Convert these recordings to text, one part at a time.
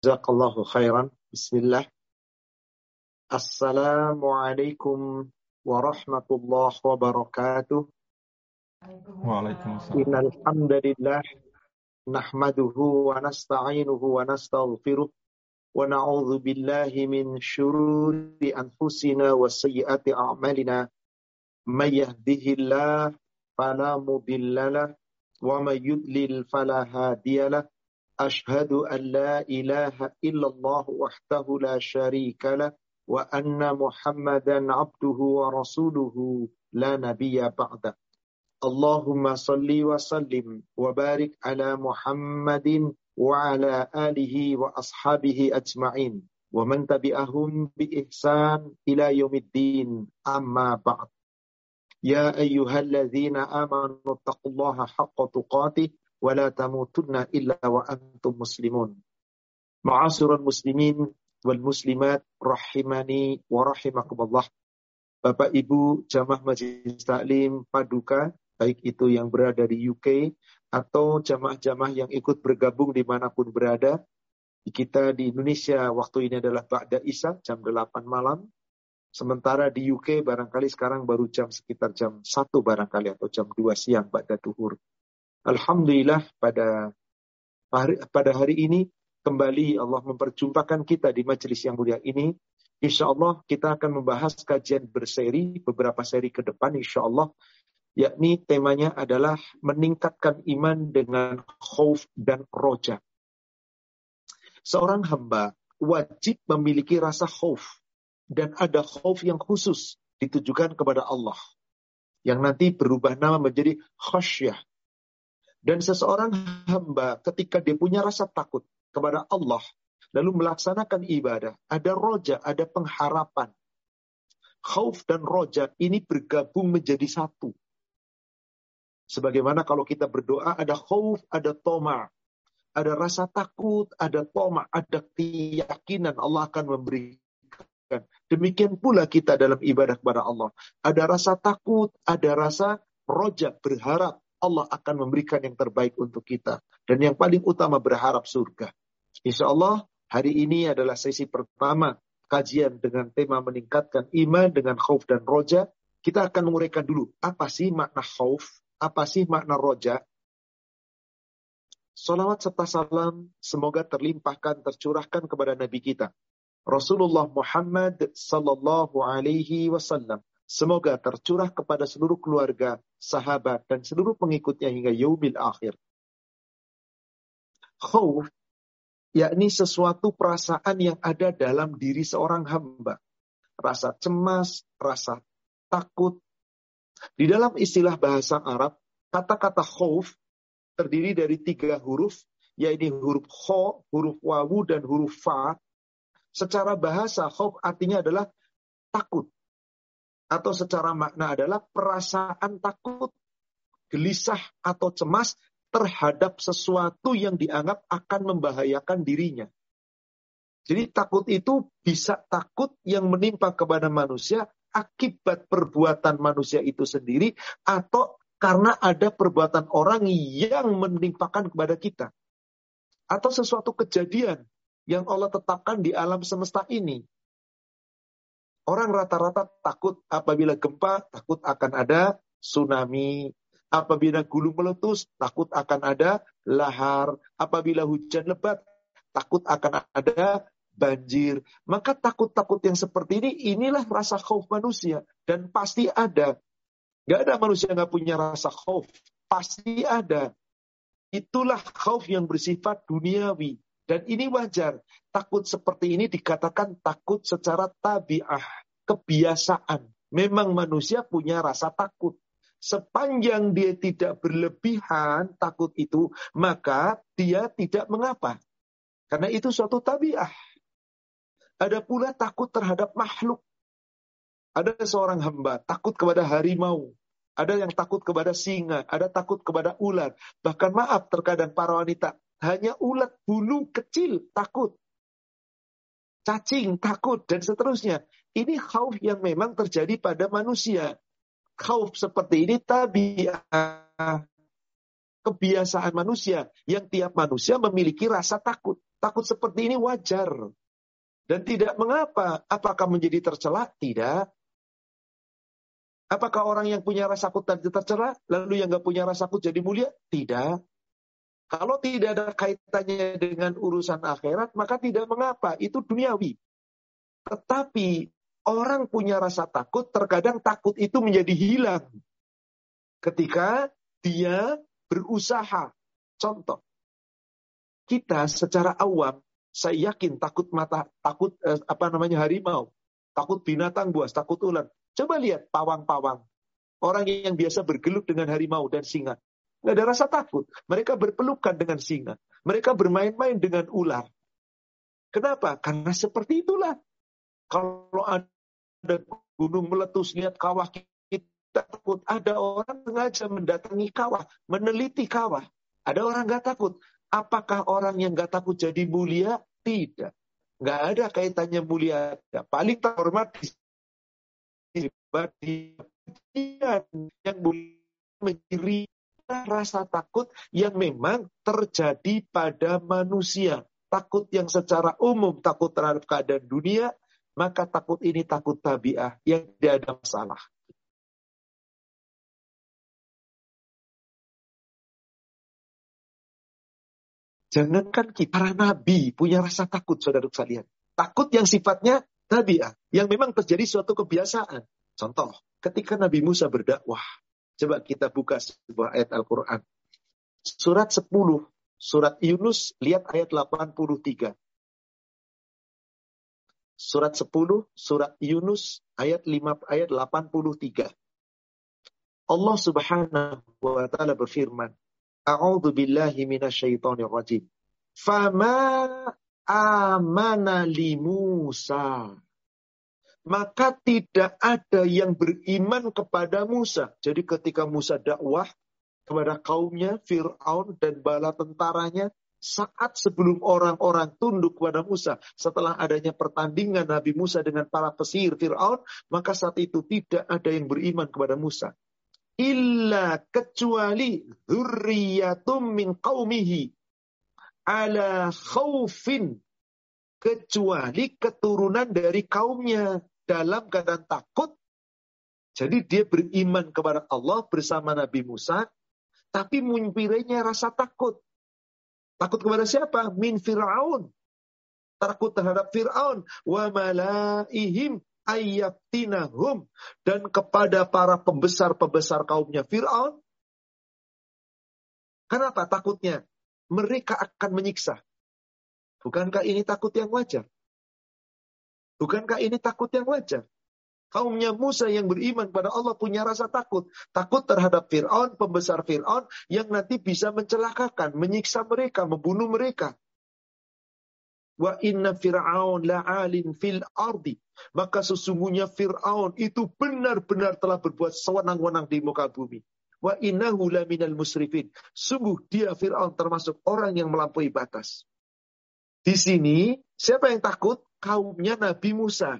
Jazakallahu khairan. Bismillah. Assalamualaikum warahmatullahi wabarakatuh. Waalaikumsalam. Innal hamdalillah nahmaduhu wa nasta'inuhu wa nastaghfiruh wa na'udzu billahi min shururi anfusina wa sayyiati a'malina. May yahdihillah fala mudhillalah wa may yudlil fala hadiyalah. أشهد أن لا إله إلا الله وحده لا شريك له وأن محمدا عبده ورسوله لا نبي بعده. اللهم صل وسلم وبارك على محمد وعلى آله وأصحابه أجمعين. ومن تبعهم بإحسان إلى يوم الدين أما بعد. يا أيها الذين آمنوا اتقوا الله حق تقاته. Wala tamutunna illa wa antum muslimun. Ma'asyiral muslimin wal muslimat rahimani wa rahimakumullah. Bapak Ibu jamaah Majelis Taklim Paduka, baik itu yang berada di UK atau jamaah-jamaah yang ikut bergabung di mana pun berada. Kita di Indonesia waktu ini adalah Ba'da Isya jam 8 malam. Sementara di UK barangkali sekarang baru jam sekitar jam 1 barangkali atau jam 2 siang Ba'da Tuhur. Alhamdulillah pada hari, pada hari ini kembali Allah memperjumpakan kita di majelis yang mulia ini. Insya Allah kita akan membahas kajian berseri beberapa seri ke depan insya Allah. Yakni temanya adalah meningkatkan iman dengan khauf dan roja. Seorang hamba wajib memiliki rasa khauf. Dan ada khauf yang khusus ditujukan kepada Allah. Yang nanti berubah nama menjadi khasyah dan seseorang hamba ketika dia punya rasa takut kepada Allah, lalu melaksanakan ibadah, ada roja, ada pengharapan. Khauf dan roja ini bergabung menjadi satu. Sebagaimana kalau kita berdoa ada khauf, ada toma. Ada rasa takut, ada toma, ada keyakinan Allah akan memberikan. Demikian pula kita dalam ibadah kepada Allah. Ada rasa takut, ada rasa roja, berharap. Allah akan memberikan yang terbaik untuk kita. Dan yang paling utama berharap surga. Insya Allah hari ini adalah sesi pertama kajian dengan tema meningkatkan iman dengan khauf dan roja. Kita akan menguraikan dulu apa sih makna khauf, apa sih makna roja. Salawat serta salam semoga terlimpahkan, tercurahkan kepada Nabi kita. Rasulullah Muhammad sallallahu alaihi wasallam Semoga tercurah kepada seluruh keluarga, sahabat, dan seluruh pengikutnya hingga yaumil akhir. Khawf, yakni sesuatu perasaan yang ada dalam diri seorang hamba. Rasa cemas, rasa takut. Di dalam istilah bahasa Arab, kata-kata khawf terdiri dari tiga huruf, yaitu huruf kho, huruf wawu, dan huruf fa. Secara bahasa, khawf artinya adalah takut atau secara makna adalah perasaan takut, gelisah atau cemas terhadap sesuatu yang dianggap akan membahayakan dirinya. Jadi takut itu bisa takut yang menimpa kepada manusia akibat perbuatan manusia itu sendiri atau karena ada perbuatan orang yang menimpakan kepada kita. Atau sesuatu kejadian yang Allah tetapkan di alam semesta ini. Orang rata-rata takut apabila gempa, takut akan ada tsunami. Apabila gulung meletus, takut akan ada lahar. Apabila hujan lebat, takut akan ada banjir. Maka takut-takut yang seperti ini, inilah rasa khauf manusia. Dan pasti ada. Gak ada manusia yang gak punya rasa khauf. Pasti ada. Itulah khauf yang bersifat duniawi. Dan ini wajar. Takut seperti ini dikatakan takut secara tabiah, kebiasaan. Memang manusia punya rasa takut. Sepanjang dia tidak berlebihan takut itu, maka dia tidak mengapa. Karena itu suatu tabiah. Ada pula takut terhadap makhluk. Ada seorang hamba takut kepada harimau. Ada yang takut kepada singa, ada takut kepada ular. Bahkan maaf terkadang para wanita hanya ulat bulu kecil takut. Cacing takut dan seterusnya. Ini khauf yang memang terjadi pada manusia. Khauf seperti ini tabiat kebiasaan manusia yang tiap manusia memiliki rasa takut. Takut seperti ini wajar. Dan tidak mengapa. Apakah menjadi tercela? Tidak. Apakah orang yang punya rasa takut tadi tercela, lalu yang nggak punya rasa takut jadi mulia? Tidak. Kalau tidak ada kaitannya dengan urusan akhirat, maka tidak mengapa. Itu duniawi. Tetapi orang punya rasa takut, terkadang takut itu menjadi hilang. Ketika dia berusaha. Contoh, kita secara awam, saya yakin takut mata, takut eh, apa namanya harimau, takut binatang buas, takut ular. Coba lihat pawang-pawang. Orang yang biasa bergelut dengan harimau dan singa. Nggak ada rasa takut. Mereka berpelukan dengan singa. Mereka bermain-main dengan ular. Kenapa? Karena seperti itulah. Kalau ada gunung meletus, lihat kawah kita takut. Ada orang sengaja mendatangi kawah, meneliti kawah. Ada orang nggak takut. Apakah orang yang nggak takut jadi mulia? Tidak. Nggak ada kaitannya mulia. Paling terhormat yang menciri rasa takut yang memang terjadi pada manusia. Takut yang secara umum takut terhadap keadaan dunia, maka takut ini takut tabiah yang tidak ada masalah. Jangankan kita, para nabi punya rasa takut, saudara sekalian. Takut yang sifatnya tabiah, yang memang terjadi suatu kebiasaan. Contoh, ketika Nabi Musa berdakwah, coba kita buka sebuah ayat Al-Quran. Surat 10, surat Yunus, lihat ayat 83. Surat 10, surat Yunus, ayat 5, ayat 83. Allah subhanahu wa ta'ala berfirman, A'udhu billahi minasyaitonir rajim. Fama amana li Musa. Maka tidak ada yang beriman kepada Musa. Jadi ketika Musa dakwah kepada kaumnya, Fir'aun dan bala tentaranya, saat sebelum orang-orang tunduk kepada Musa, setelah adanya pertandingan Nabi Musa dengan para pesihir Fir'aun, maka saat itu tidak ada yang beriman kepada Musa. Illa kecuali zurriyatum min qawmihi ala khawfin kecuali keturunan dari kaumnya dalam keadaan takut. Jadi dia beriman kepada Allah bersama Nabi Musa, tapi mumpirnya rasa takut. Takut kepada siapa? Min Fir'aun. Takut terhadap Fir'aun. Wa malaihim ayyaftinahum. Dan kepada para pembesar-pembesar kaumnya Fir'aun. Kenapa takutnya? mereka akan menyiksa. Bukankah ini takut yang wajar? Bukankah ini takut yang wajar? Kaumnya Musa yang beriman pada Allah punya rasa takut. Takut terhadap Fir'aun, pembesar Fir'aun, yang nanti bisa mencelakakan, menyiksa mereka, membunuh mereka. Wa inna Fir'aun la'alin fil ardi. Maka sesungguhnya Fir'aun itu benar-benar telah berbuat sewenang-wenang di muka bumi. Wa innahu minal musrifin. Sungguh dia Fir'aun termasuk orang yang melampaui batas. Di sini, siapa yang takut? Kaumnya Nabi Musa.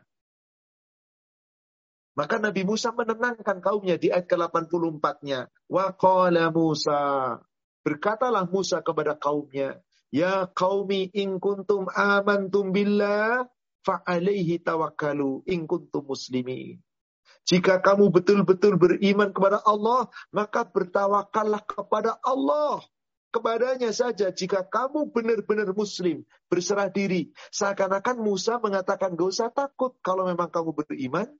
Maka Nabi Musa menenangkan kaumnya di ayat ke-84-nya. Wa qala Musa. Berkatalah Musa kepada kaumnya. Ya qaumi in kuntum amantum billah fa'alaihi tawakkalu in kuntum muslimin. Jika kamu betul-betul beriman kepada Allah, maka bertawakallah kepada Allah. Kepadanya saja jika kamu benar-benar muslim, berserah diri. Seakan-akan Musa mengatakan gak usah takut kalau memang kamu beriman.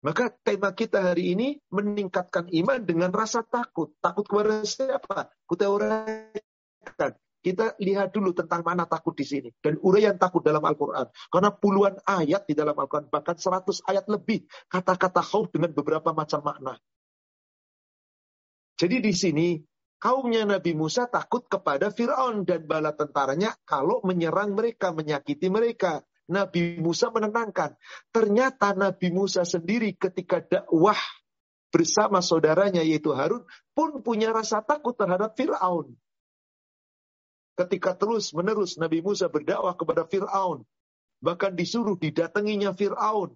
Maka tema kita hari ini meningkatkan iman dengan rasa takut. Takut kepada siapa? Kita uraikan. Kita lihat dulu tentang mana takut di sini. Dan uraian takut dalam Al-Quran. Karena puluhan ayat di dalam Al-Quran. Bahkan seratus ayat lebih. Kata-kata khauf dengan beberapa macam makna. Jadi di sini kaumnya Nabi Musa takut kepada Fir'aun dan bala tentaranya kalau menyerang mereka, menyakiti mereka. Nabi Musa menenangkan. Ternyata Nabi Musa sendiri ketika dakwah bersama saudaranya yaitu Harun pun punya rasa takut terhadap Fir'aun ketika terus menerus Nabi Musa berdakwah kepada Fir'aun. Bahkan disuruh didatanginya Fir'aun.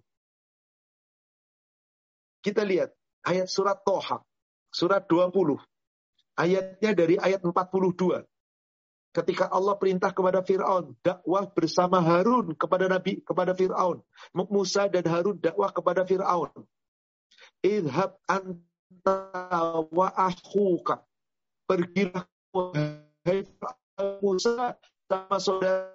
Kita lihat ayat surat Toha. Surat 20. Ayatnya dari ayat 42. ketika Allah perintah kepada Fir'aun, dakwah bersama Harun kepada Nabi, kepada Fir'aun. Musa dan Harun dakwah kepada Fir'aun. Idhab anta wa akhuka. Pergilah Musa sama saudara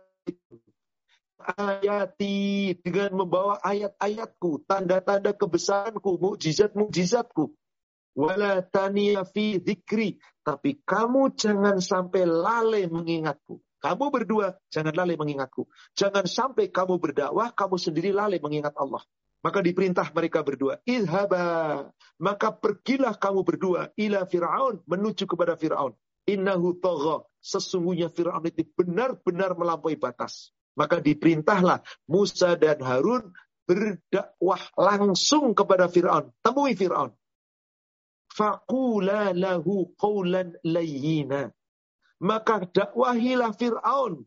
ayati dengan membawa ayat-ayatku, tanda-tanda kebesaranku, mukjizat-mukjizatku. Wala taniya fi tapi kamu jangan sampai lalai mengingatku. Kamu berdua jangan lalai mengingatku. Jangan sampai kamu berdakwah, kamu sendiri lalai mengingat Allah. Maka diperintah mereka berdua, idhaba. Maka pergilah kamu berdua ila Fir'aun, menuju kepada Fir'aun. Innahu togha. Sesungguhnya Fir'aun itu benar-benar melampaui batas. Maka diperintahlah Musa dan Harun berdakwah langsung kepada Fir'aun. Temui Fir'aun. Faqula lahu qawlan layyina. Maka dakwahilah Fir'aun.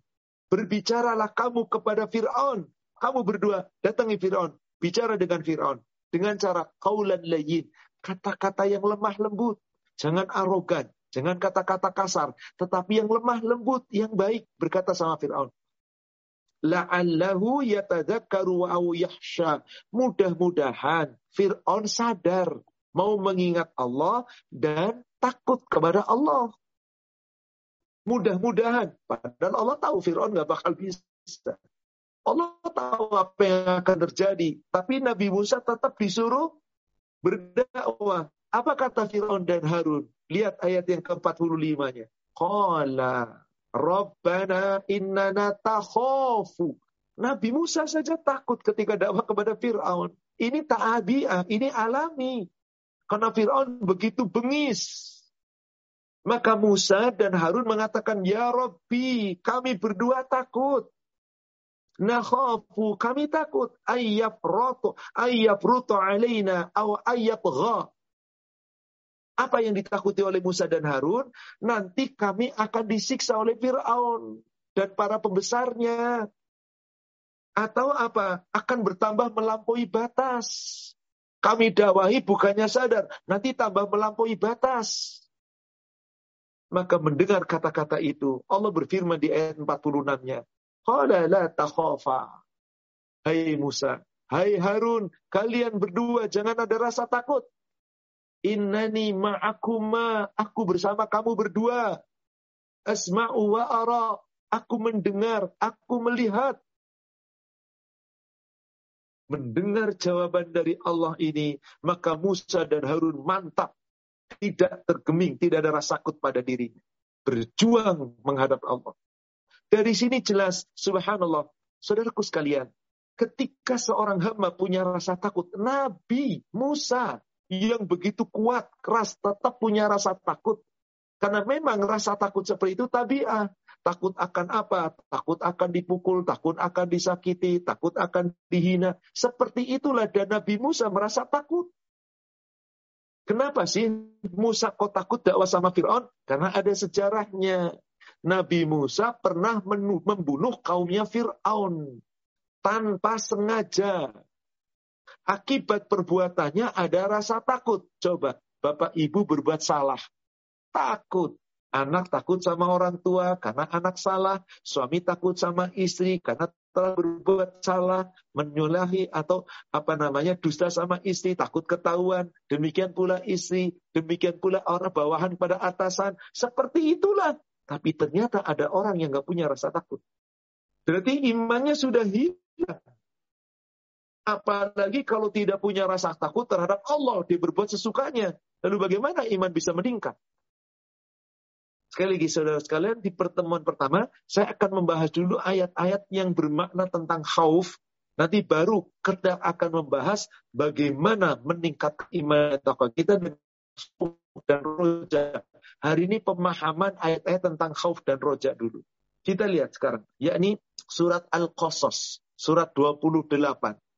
Berbicaralah kamu kepada Fir'aun. Kamu berdua datangi Fir'aun. Bicara dengan Fir'aun. Dengan cara qawlan layyin. Kata-kata yang lemah lembut. Jangan arogan. Jangan kata-kata kasar. Tetapi yang lemah lembut, yang baik. Berkata sama Fir'aun la'allahu yahsha. Mudah-mudahan Fir'aun sadar mau mengingat Allah dan takut kepada Allah. Mudah-mudahan. Padahal Allah tahu Fir'aun gak bakal bisa. Allah tahu apa yang akan terjadi. Tapi Nabi Musa tetap disuruh berdakwah. Apa kata Fir'aun dan Harun? Lihat ayat yang ke-45-nya. Qala Rabbana innana takhafu. Nabi Musa saja takut ketika dakwah kepada Fir'aun. Ini ta'abiah, ini alami. Karena Fir'aun begitu bengis. Maka Musa dan Harun mengatakan, Ya Rabbi, kami berdua takut. Nakhafu, kami takut. Ayyab roto, ayyab roto alaina, aw ayyab gha. Apa yang ditakuti oleh Musa dan Harun? Nanti kami akan disiksa oleh Fir'aun dan para pembesarnya. Atau apa? Akan bertambah melampaui batas. Kami dakwahi bukannya sadar, nanti tambah melampaui batas. Maka mendengar kata-kata itu, Allah berfirman di ayat 46-nya. Qala la takhafa. Hai Musa, hai Harun, kalian berdua jangan ada rasa takut. Innani ma'akuma. Aku bersama kamu berdua. Asma'u wa ara. Aku mendengar. Aku melihat. Mendengar jawaban dari Allah ini. Maka Musa dan Harun mantap. Tidak tergeming. Tidak ada rasa takut pada dirinya. Berjuang menghadap Allah. Dari sini jelas. Subhanallah. Saudaraku sekalian. Ketika seorang hamba punya rasa takut. Nabi Musa yang begitu kuat, keras, tetap punya rasa takut. Karena memang rasa takut seperti itu tabiat. Takut akan apa? Takut akan dipukul, takut akan disakiti, takut akan dihina. Seperti itulah dan Nabi Musa merasa takut. Kenapa sih Musa kok takut dakwah sama Fir'aun? Karena ada sejarahnya. Nabi Musa pernah membunuh kaumnya Fir'aun. Tanpa sengaja. Akibat perbuatannya ada rasa takut. Coba, Bapak Ibu berbuat salah. Takut. Anak takut sama orang tua karena anak salah. Suami takut sama istri karena telah berbuat salah, menyulahi atau apa namanya dusta sama istri, takut ketahuan. Demikian pula istri, demikian pula orang bawahan pada atasan. Seperti itulah. Tapi ternyata ada orang yang nggak punya rasa takut. Berarti imannya sudah hilang. Apalagi kalau tidak punya rasa takut terhadap Allah, dia berbuat sesukanya. Lalu bagaimana iman bisa meningkat? Sekali lagi saudara sekalian, di pertemuan pertama, saya akan membahas dulu ayat-ayat yang bermakna tentang khauf. Nanti baru kita akan membahas bagaimana meningkat iman takwa kita dan roja. Hari ini pemahaman ayat-ayat tentang khauf dan roja dulu. Kita lihat sekarang, yakni surat Al-Qasas, surat 28.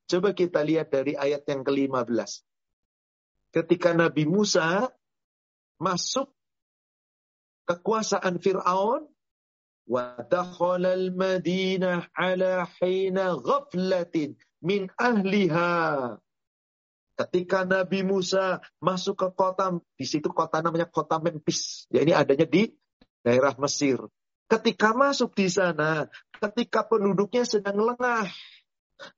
Coba kita lihat dari ayat yang ke-15. Ketika Nabi Musa masuk kekuasaan Fir'aun, وَدَخَلَ الْمَدِينَةِ عَلَى حِينَ غَفْلَةٍ مِنْ أَهْلِهَا Ketika Nabi Musa masuk ke kota, di situ kota namanya kota Memphis. Ya ini adanya di daerah Mesir. Ketika masuk di sana, ketika penduduknya sedang lengah,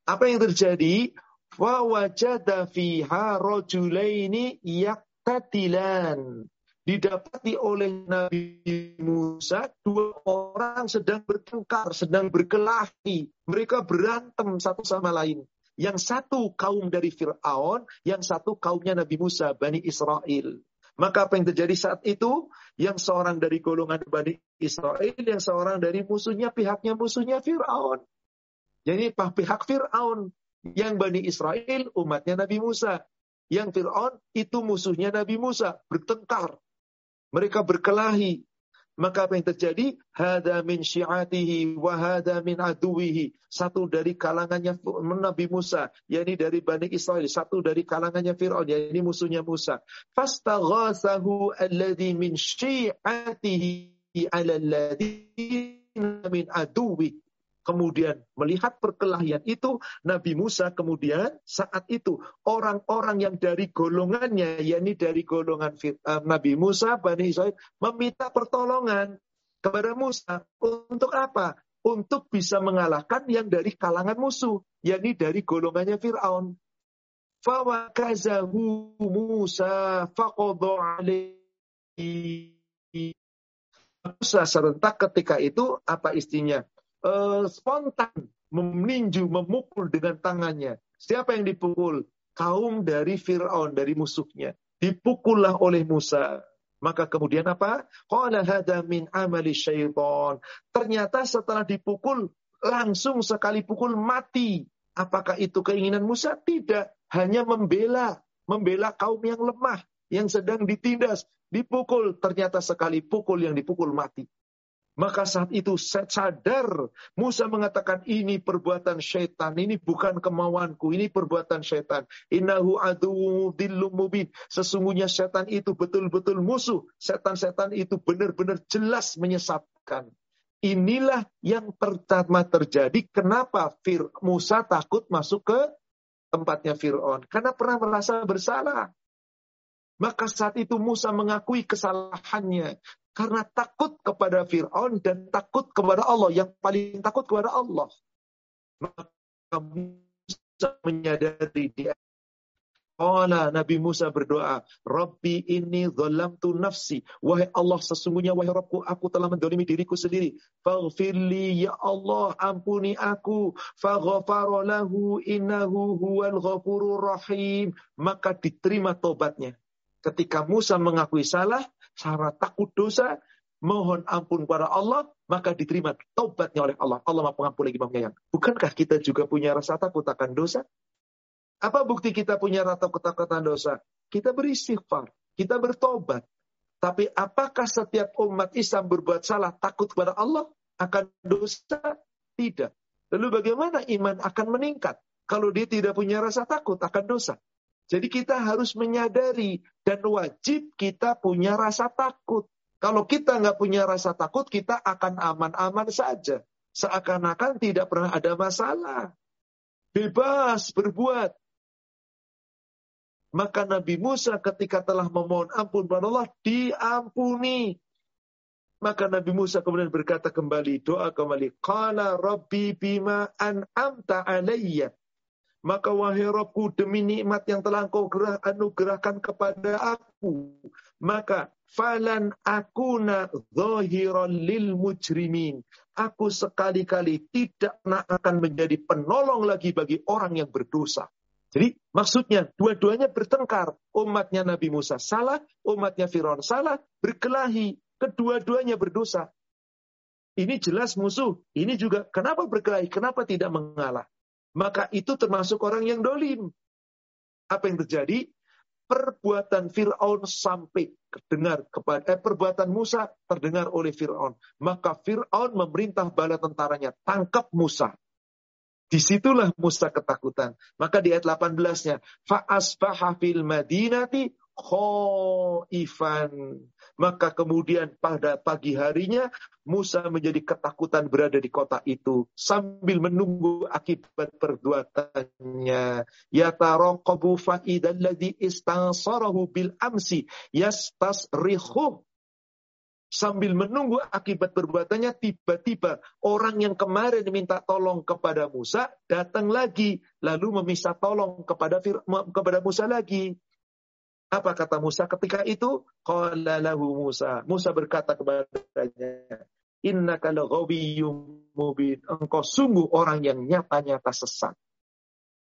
apa yang terjadi? Wa wajada fiha rajulaini yaktatilan. Didapati oleh Nabi Musa dua orang sedang bertengkar, sedang berkelahi. Mereka berantem satu sama lain. Yang satu kaum dari Fir'aun, yang satu kaumnya Nabi Musa, Bani Israel. Maka apa yang terjadi saat itu? Yang seorang dari golongan Bani Israel, yang seorang dari musuhnya, pihaknya musuhnya Fir'aun. Jadi pihak Fir'aun. Yang Bani Israel, umatnya Nabi Musa. Yang Fir'aun, itu musuhnya Nabi Musa. Bertengkar. Mereka berkelahi. Maka apa yang terjadi? Hada min syiatihi wa hada min aduwihi. Satu dari kalangannya Nabi Musa, yakni dari Bani Israel. Satu dari kalangannya Fir'aun, yakni musuhnya Musa. Fastaghasahu alladhi min syiatihi ala alladhi min aduwihi kemudian melihat perkelahian itu, Nabi Musa kemudian saat itu orang-orang yang dari golongannya, yakni dari golongan uh, Nabi Musa, Bani Israel, meminta pertolongan kepada Musa. Untuk apa? Untuk bisa mengalahkan yang dari kalangan musuh, yakni dari golongannya Fir'aun. Fawakazahu Musa faqadu Musa serentak ketika itu apa istinya? Uh, spontan meninju, memukul dengan tangannya. Siapa yang dipukul? Kaum dari Fir'aun, dari musuhnya. Dipukullah oleh Musa. Maka kemudian apa? Qala hada min amali syaitan. Ternyata setelah dipukul, langsung sekali pukul mati. Apakah itu keinginan Musa? Tidak. Hanya membela. Membela kaum yang lemah. Yang sedang ditindas. Dipukul. Ternyata sekali pukul yang dipukul mati. Maka saat itu sadar Musa mengatakan ini perbuatan syaitan, ini bukan kemauanku, ini perbuatan syaitan. Innahu adu mubin. Sesungguhnya syaitan itu betul-betul musuh. Setan-setan itu benar-benar jelas menyesatkan. Inilah yang pertama terjadi. Kenapa Fir Musa takut masuk ke tempatnya Fir'aun? Karena pernah merasa bersalah. Maka saat itu Musa mengakui kesalahannya. Karena takut kepada Fir'aun dan takut kepada Allah. Yang paling takut kepada Allah. Maka Musa menyadari dia. Qala Nabi Musa berdoa, Rabbi ini tu nafsi. Wahai Allah, sesungguhnya wahai Rabbku, aku telah mendolimi diriku sendiri. Faghfirli, ya Allah, ampuni aku. Faghfara lahu innahu huwal ghafurur rahim. Maka diterima tobatnya. Ketika Musa mengakui salah, cara takut dosa, mohon ampun kepada Allah, maka diterima taubatnya oleh Allah. Allah maha pengampun lagi maha. Bukankah kita juga punya rasa takut akan dosa? Apa bukti kita punya rasa takut akan dosa? Kita beristighfar, kita bertobat. Tapi apakah setiap umat Islam berbuat salah takut kepada Allah akan dosa? Tidak. Lalu bagaimana iman akan meningkat kalau dia tidak punya rasa takut akan dosa? Jadi kita harus menyadari dan wajib kita punya rasa takut. Kalau kita nggak punya rasa takut, kita akan aman-aman saja. Seakan-akan tidak pernah ada masalah. Bebas berbuat. Maka Nabi Musa ketika telah memohon ampun kepada Allah, diampuni. Maka Nabi Musa kemudian berkata kembali, doa kembali. Qala Rabbi bima an'amta alayya maka wahai Robku demi nikmat yang telah engkau gerah, anugerahkan kepada aku. Maka falan akuna zahiran lil mujrimin. Aku sekali-kali tidak akan menjadi penolong lagi bagi orang yang berdosa. Jadi maksudnya dua-duanya bertengkar. Umatnya Nabi Musa salah, umatnya Firaun salah, berkelahi. Kedua-duanya berdosa. Ini jelas musuh. Ini juga kenapa berkelahi? Kenapa tidak mengalah? Maka itu termasuk orang yang dolim. Apa yang terjadi? Perbuatan Fir'aun sampai terdengar kepada eh, perbuatan Musa terdengar oleh Fir'aun. Maka Fir'aun memerintah bala tentaranya, tangkap Musa. Di situlah Musa ketakutan. Maka di ayat 18-nya, fa'asbaha fil madinati khaifan. Maka kemudian pada pagi harinya Musa menjadi ketakutan berada di kota itu sambil menunggu akibat perbuatannya. Ya taraqabu fa'idal ladzi istansarahu bil amsi yastasrihu. Sambil menunggu akibat perbuatannya, tiba-tiba orang yang kemarin minta tolong kepada Musa datang lagi, lalu meminta tolong kepada kepada Musa lagi. Apa kata Musa ketika itu? Qala lahu Musa. Musa berkata kepadanya, Innaka laghawiyyum mubin. Engkau sungguh orang yang nyata-nyata sesat.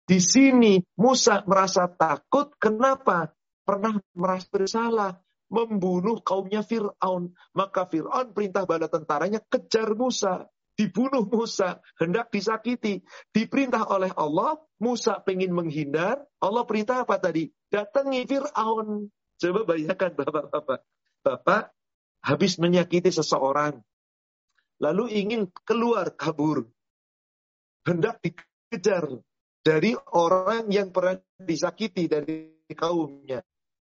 Di sini Musa merasa takut. Kenapa? Pernah merasa bersalah membunuh kaumnya Fir'aun. Maka Fir'aun perintah bala tentaranya kejar Musa. Dibunuh Musa, hendak disakiti. Diperintah oleh Allah, Musa pengen menghindar. Allah perintah apa tadi? Datangi Fir'aun. Coba bayangkan Bapak-Bapak. Bapak habis menyakiti seseorang. Lalu ingin keluar kabur. Hendak dikejar dari orang yang pernah disakiti dari kaumnya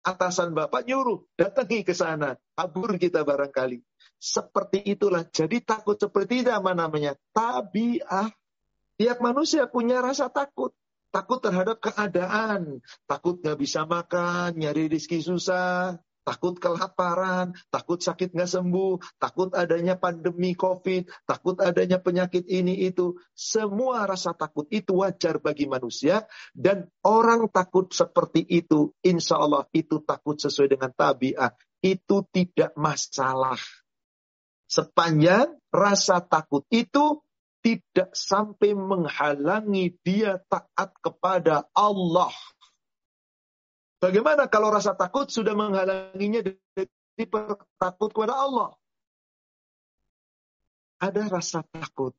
atasan Bapak nyuruh, datangi ke sana, kabur kita barangkali. Seperti itulah. Jadi takut seperti itu namanya? Tabiah. Tiap manusia punya rasa takut. Takut terhadap keadaan. Takut nggak bisa makan, nyari rezeki susah takut kelaparan, takut sakit nggak sembuh, takut adanya pandemi COVID, takut adanya penyakit ini itu. Semua rasa takut itu wajar bagi manusia dan orang takut seperti itu, insya Allah itu takut sesuai dengan tabiat. Itu tidak masalah. Sepanjang rasa takut itu tidak sampai menghalangi dia taat kepada Allah. Bagaimana kalau rasa takut sudah menghalanginya dari takut kepada Allah? Ada rasa takut.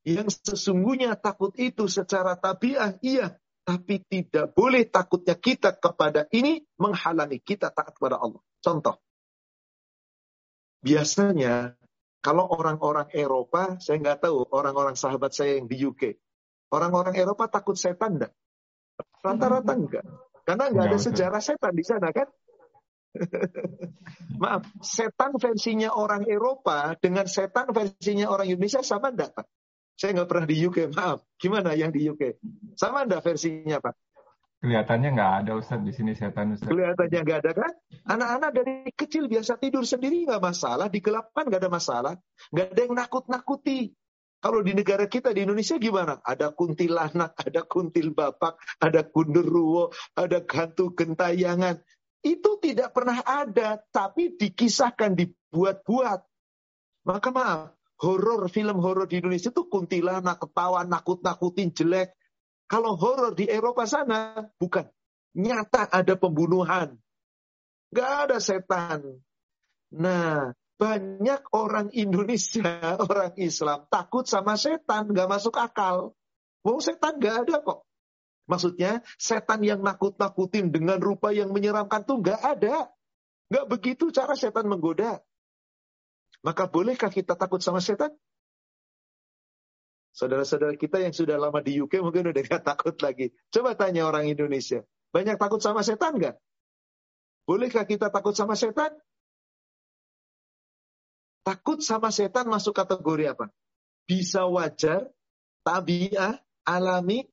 Yang sesungguhnya takut itu secara tabiah, iya. Tapi tidak boleh takutnya kita kepada ini menghalangi kita taat kepada Allah. Contoh. Biasanya kalau orang-orang Eropa, saya nggak tahu orang-orang sahabat saya yang di UK. Orang-orang Eropa takut setan enggak? Rata-rata enggak. Karena nggak ada sejarah setan di sana kan? Maaf, setan versinya orang Eropa dengan setan versinya orang Indonesia sama enggak, Pak? Saya nggak pernah di UK, maaf. Gimana yang di UK? Sama enggak versinya, Pak? Kelihatannya nggak ada Ustaz di sini setan Ustaz. Kelihatannya nggak ada kan? Anak-anak dari kecil biasa tidur sendiri nggak masalah, digelapkan nggak ada masalah. Nggak ada yang nakut-nakuti. Kalau di negara kita di Indonesia gimana? Ada kuntilanak, ada kuntil bapak, ada kunderuwo, ada gantu gentayangan. Itu tidak pernah ada, tapi dikisahkan, dibuat-buat. Maka maaf, horor film horor di Indonesia itu kuntilanak, ketawa, nakut-nakutin, jelek. Kalau horor di Eropa sana, bukan. Nyata ada pembunuhan. Gak ada setan. Nah, banyak orang Indonesia, orang Islam takut sama setan, gak masuk akal. Mau setan gak ada kok. Maksudnya setan yang nakut-nakutin dengan rupa yang menyeramkan tuh gak ada. Gak begitu cara setan menggoda. Maka bolehkah kita takut sama setan? Saudara-saudara kita yang sudah lama di UK mungkin udah gak takut lagi. Coba tanya orang Indonesia. Banyak takut sama setan gak? Bolehkah kita takut sama setan? Takut sama setan masuk kategori apa? Bisa wajar, tabiah, alami,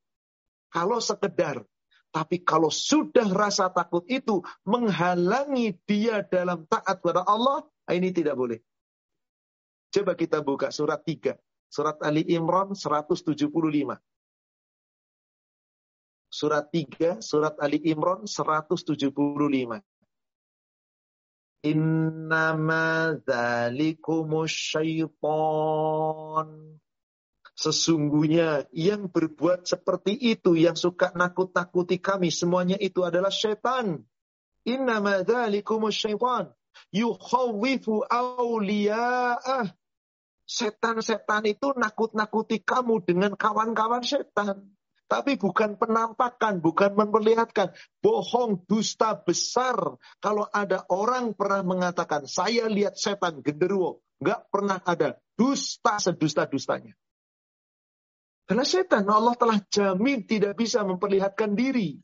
kalau sekedar. Tapi kalau sudah rasa takut itu menghalangi dia dalam taat kepada Allah, ini tidak boleh. Coba kita buka surat 3. Surat Ali Imran 175. Surat 3, surat Ali Imran 175. Innama dzalikumus. Sesungguhnya yang berbuat seperti itu, yang suka nakut-nakuti kami, semuanya itu adalah syaitan. Innama dzalikumus syaitan. Yukhawifu awliya'ah. Setan-setan itu nakut-nakuti kamu dengan kawan-kawan setan. Tapi bukan penampakan, bukan memperlihatkan. Bohong, dusta besar. Kalau ada orang pernah mengatakan, saya lihat setan genderuwo. Nggak pernah ada. Dusta sedusta-dustanya. Karena setan Allah telah jamin tidak bisa memperlihatkan diri.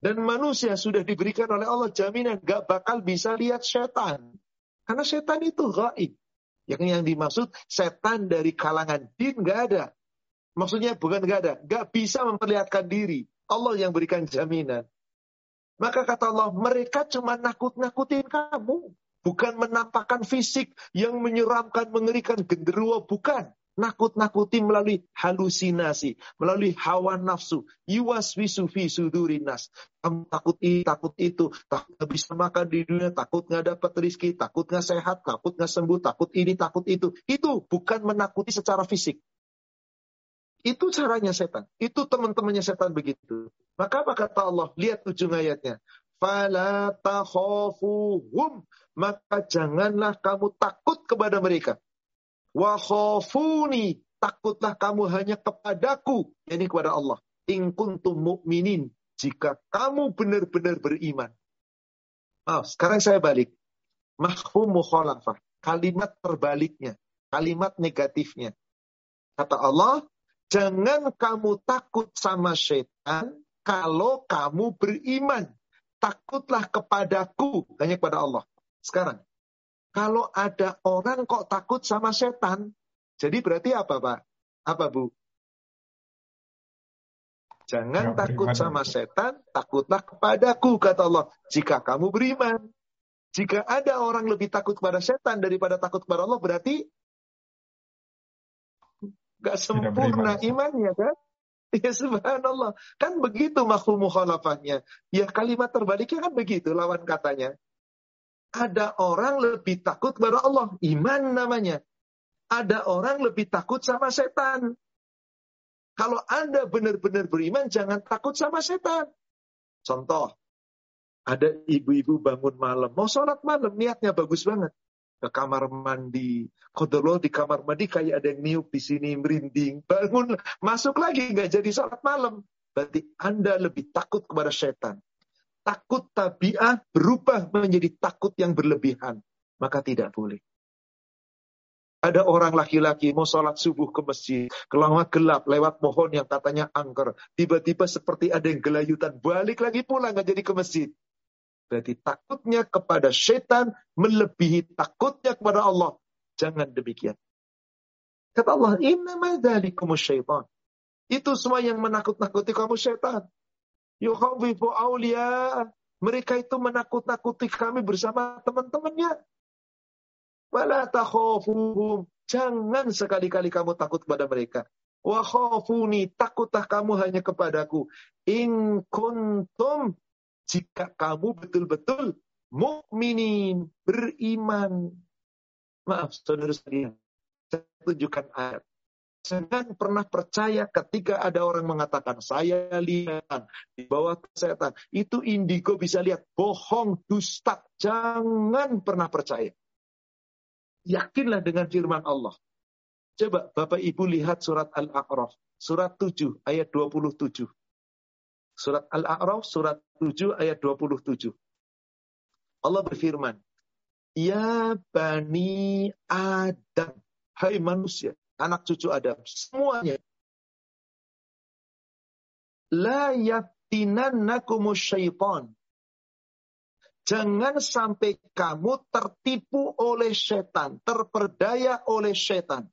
Dan manusia sudah diberikan oleh Allah jaminan gak bakal bisa lihat setan. Karena setan itu gaib. Yang yang dimaksud setan dari kalangan din gak ada. Maksudnya bukan gak ada. Gak bisa memperlihatkan diri. Allah yang berikan jaminan. Maka kata Allah, mereka cuma nakut-nakutin kamu. Bukan menampakkan fisik yang menyeramkan, mengerikan, genderuwo. Bukan. Nakut-nakuti melalui halusinasi, melalui hawa nafsu. Yuwas wisu fi sudurinas. Kamu takut ini, takut itu, takut nggak bisa makan di dunia, takut nggak dapat rizki, takut nggak sehat, takut nggak sembuh, takut ini, takut itu. Itu bukan menakuti secara fisik. Itu caranya setan. Itu teman-temannya setan begitu. Maka apa kata Allah? Lihat ujung ayatnya. Fala takhafuhum. Maka janganlah kamu takut kepada mereka. Wa khafuni. Takutlah kamu hanya kepadaku. Ini kepada Allah. In kuntum mu'minin. Jika kamu benar-benar beriman. Oh, sekarang saya balik. Mahfum mukhalafah. Kalimat terbaliknya. Kalimat negatifnya. Kata Allah, Jangan kamu takut sama setan kalau kamu beriman. Takutlah kepadaku, hanya kepada Allah. Sekarang, kalau ada orang kok takut sama setan, jadi berarti apa Pak? Apa Bu? Jangan takut sama setan, takutlah kepadaku, kata Allah. Jika kamu beriman. Jika ada orang lebih takut kepada setan daripada takut kepada Allah, berarti Gak sempurna imannya kan? Ya subhanallah. Kan begitu makhluk mukhalafahnya. Ya kalimat terbaliknya kan begitu lawan katanya. Ada orang lebih takut kepada Allah. Iman namanya. Ada orang lebih takut sama setan. Kalau Anda benar-benar beriman, jangan takut sama setan. Contoh, ada ibu-ibu bangun malam, mau sholat malam, niatnya bagus banget ke kamar mandi. Kodolo di kamar mandi kayak ada yang niup di sini, merinding. Bangun, masuk lagi, nggak jadi sholat malam. Berarti Anda lebih takut kepada setan. Takut tabiat berubah menjadi takut yang berlebihan. Maka tidak boleh. Ada orang laki-laki mau sholat subuh ke masjid. Kelama gelap lewat pohon yang katanya angker. Tiba-tiba seperti ada yang gelayutan. Balik lagi pulang nggak jadi ke masjid. Berarti takutnya kepada setan melebihi takutnya kepada Allah. Jangan demikian. Kata Allah, syaitan. Itu semua yang menakut-nakuti kamu setan. Yukhawifu awliya. Mereka itu menakut-nakuti kami bersama teman-temannya. Wala takhafuhum. Jangan sekali-kali kamu takut kepada mereka. Wa khafuni. Takutlah kamu hanya kepadaku. In kuntum jika kamu betul-betul mukminin beriman. Maaf, saudara sekalian, saya tunjukkan ayat. Jangan pernah percaya ketika ada orang mengatakan, saya lihat di bawah kesehatan. Itu indigo bisa lihat, bohong, dusta. Jangan pernah percaya. Yakinlah dengan firman Allah. Coba Bapak Ibu lihat surat Al-A'raf. Surat 7 ayat 27. Surat Al-A'raf, surat 7 ayat 27. Allah berfirman, Ya Bani Adam, hai manusia, anak cucu Adam, semuanya. La yaftinannakumus syaitan. Jangan sampai kamu tertipu oleh setan, terperdaya oleh setan.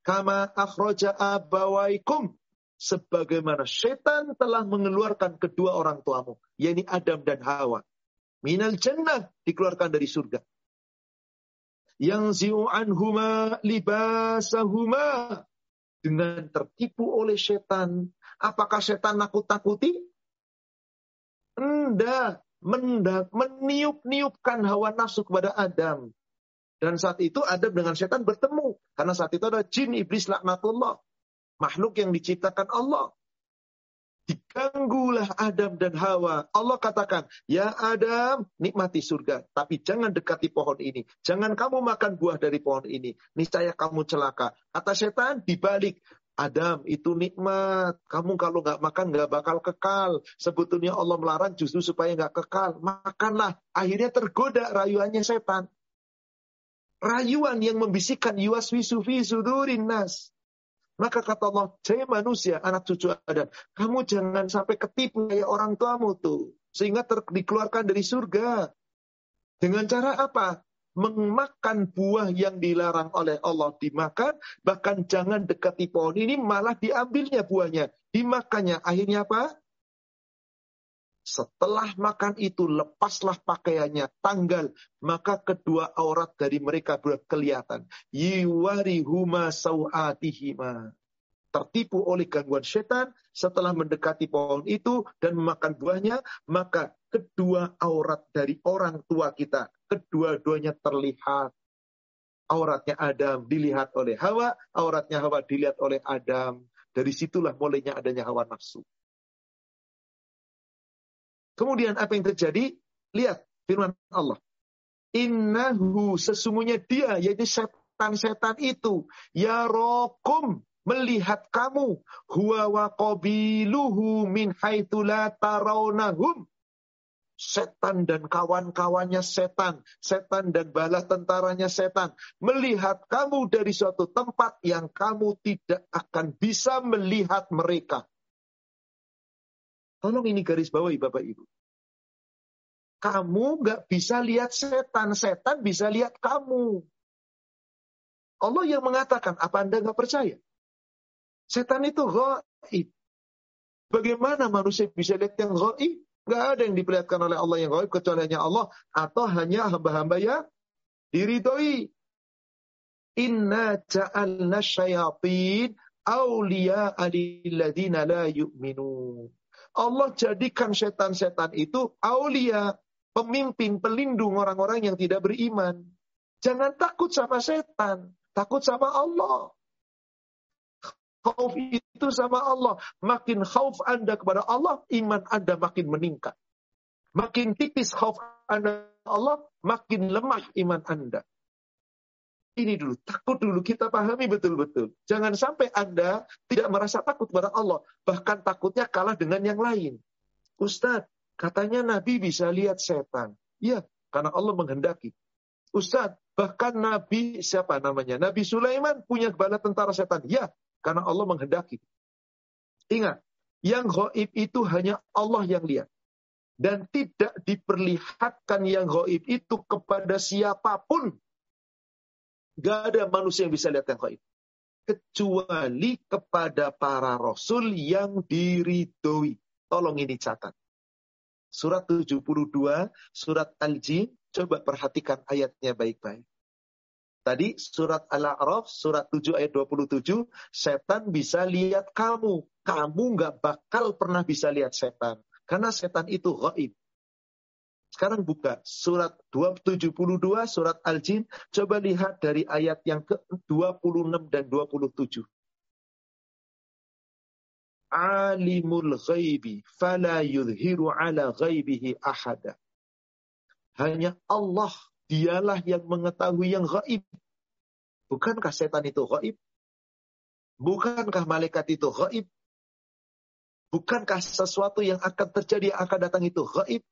Kama akhroja abawaikum sebagaimana setan telah mengeluarkan kedua orang tuamu, yakni Adam dan Hawa. Minal jannah dikeluarkan dari surga. Yang zi'u'anhuma libasahuma. Dengan tertipu oleh setan. Apakah setan nakut-nakuti? Enggak. Meniup-niupkan hawa nafsu kepada Adam. Dan saat itu Adam dengan setan bertemu. Karena saat itu ada jin iblis laknatullah makhluk yang diciptakan Allah. Diganggulah Adam dan Hawa. Allah katakan, ya Adam, nikmati surga. Tapi jangan dekati pohon ini. Jangan kamu makan buah dari pohon ini. Niscaya kamu celaka. Kata setan, dibalik. Adam, itu nikmat. Kamu kalau nggak makan nggak bakal kekal. Sebetulnya Allah melarang justru supaya nggak kekal. Makanlah. Akhirnya tergoda rayuannya setan. Rayuan yang membisikkan yuaswi sufi sudurin nas. Maka kata Allah, saya manusia, anak cucu Adam. Kamu jangan sampai ketipu kayak orang tuamu tuh. Sehingga ter dikeluarkan dari surga. Dengan cara apa? Memakan buah yang dilarang oleh Allah dimakan. Bahkan jangan dekati pohon ini, malah diambilnya buahnya. Dimakannya. Akhirnya apa? Setelah makan itu, lepaslah pakaiannya, tanggal. Maka kedua aurat dari mereka berkelihatan. Yiwarihuma sawatihima. Tertipu oleh gangguan setan setelah mendekati pohon itu dan memakan buahnya, maka kedua aurat dari orang tua kita, kedua-duanya terlihat. Auratnya Adam dilihat oleh Hawa, auratnya Hawa dilihat oleh Adam. Dari situlah mulainya adanya hawa nafsu. Kemudian apa yang terjadi? Lihat firman Allah. Innahu sesungguhnya dia yaitu setan-setan itu ya rokum melihat kamu huwa wa qabiluhu min setan dan kawan-kawannya setan, setan dan bala tentaranya setan, melihat kamu dari suatu tempat yang kamu tidak akan bisa melihat mereka. Tolong ini garis bawahi Bapak Ibu. Kamu nggak bisa lihat setan, setan bisa lihat kamu. Allah yang mengatakan, apa Anda nggak percaya? Setan itu gaib. Bagaimana manusia bisa lihat yang gaib? Nggak ada yang diperlihatkan oleh Allah yang gaib kecuali hanya Allah atau hanya hamba-hamba yang diridhoi. Inna ja'alna syayatin awliya alilladina la yu'minun. Allah jadikan setan-setan itu aulia, pemimpin, pelindung orang-orang yang tidak beriman. Jangan takut sama setan, takut sama Allah. Khauf itu sama Allah. Makin khauf Anda kepada Allah, iman Anda makin meningkat. Makin tipis khauf Anda Allah, makin lemah iman Anda ini dulu, takut dulu kita pahami betul-betul. Jangan sampai Anda tidak merasa takut kepada Allah, bahkan takutnya kalah dengan yang lain. Ustadz, katanya Nabi bisa lihat setan. Iya, karena Allah menghendaki. Ustadz, bahkan Nabi siapa namanya? Nabi Sulaiman punya bala tentara setan. Ya, karena Allah menghendaki. Ingat, yang goib itu hanya Allah yang lihat. Dan tidak diperlihatkan yang goib itu kepada siapa pun Gak ada manusia yang bisa lihat yang gaib. Kecuali kepada para rasul yang diridhoi. Tolong ini catat. Surat 72, surat Al-Jin, coba perhatikan ayatnya baik-baik. Tadi surat Al-A'raf, surat 7 ayat 27, setan bisa lihat kamu. Kamu nggak bakal pernah bisa lihat setan. Karena setan itu gaib. Sekarang buka surat 272 surat Al-Jin. Coba lihat dari ayat yang ke-26 dan 27. Alimul ghaibi fala yudhiru ala ghaibihi ahada. Hanya Allah dialah yang mengetahui yang gaib. Bukankah setan itu gaib? Bukankah malaikat itu gaib? Bukankah sesuatu yang akan terjadi akan datang itu gaib?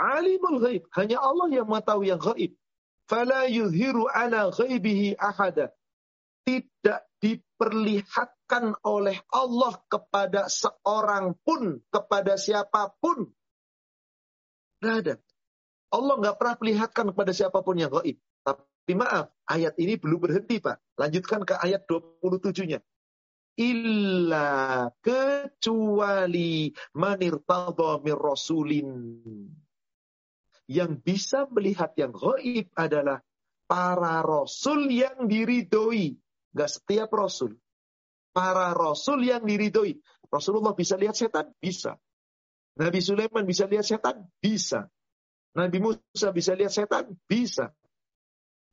Alimul ghaib. Hanya Allah yang mengetahui yang ghaib. Fala yuzhiru ala ghaibihi ahada. Tidak diperlihatkan oleh Allah kepada seorang pun, kepada siapa pun. Tidak ada. Allah nggak pernah perlihatkan kepada siapa pun yang gaib. Tapi maaf, ayat ini belum berhenti Pak. Lanjutkan ke ayat 27-nya. Illa kecuali manir mir rasulin yang bisa melihat yang gaib adalah para rasul yang diridhoi. Gak setiap rasul. Para rasul yang diridhoi. Rasulullah bisa lihat setan? Bisa. Nabi Sulaiman bisa lihat setan? Bisa. Nabi Musa bisa lihat setan? Bisa.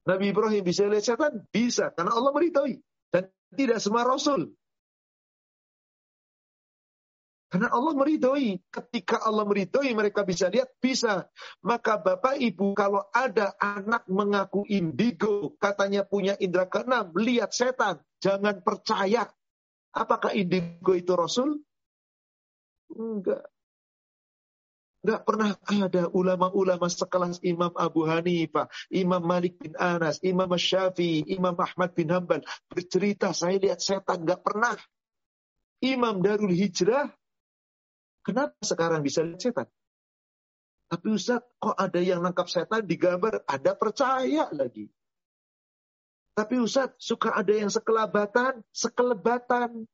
Nabi Ibrahim bisa lihat setan? Bisa. Karena Allah meridhoi. Dan tidak semua rasul. Karena Allah meridhoi. Ketika Allah meridhoi mereka bisa lihat, bisa. Maka Bapak Ibu kalau ada anak mengaku indigo, katanya punya indera keenam, lihat setan. Jangan percaya. Apakah indigo itu Rasul? Enggak. Enggak pernah ada ulama-ulama sekelas Imam Abu Hanifah, Imam Malik bin Anas, Imam Syafi'i, Imam Ahmad bin Hambal bercerita saya lihat setan. Enggak pernah. Imam Darul Hijrah Kenapa sekarang bisa lihat setan? Tapi Ustaz, kok ada yang nangkap setan di gambar? Ada percaya lagi. Tapi Ustaz, suka ada yang sekelabatan? Sekelebatan.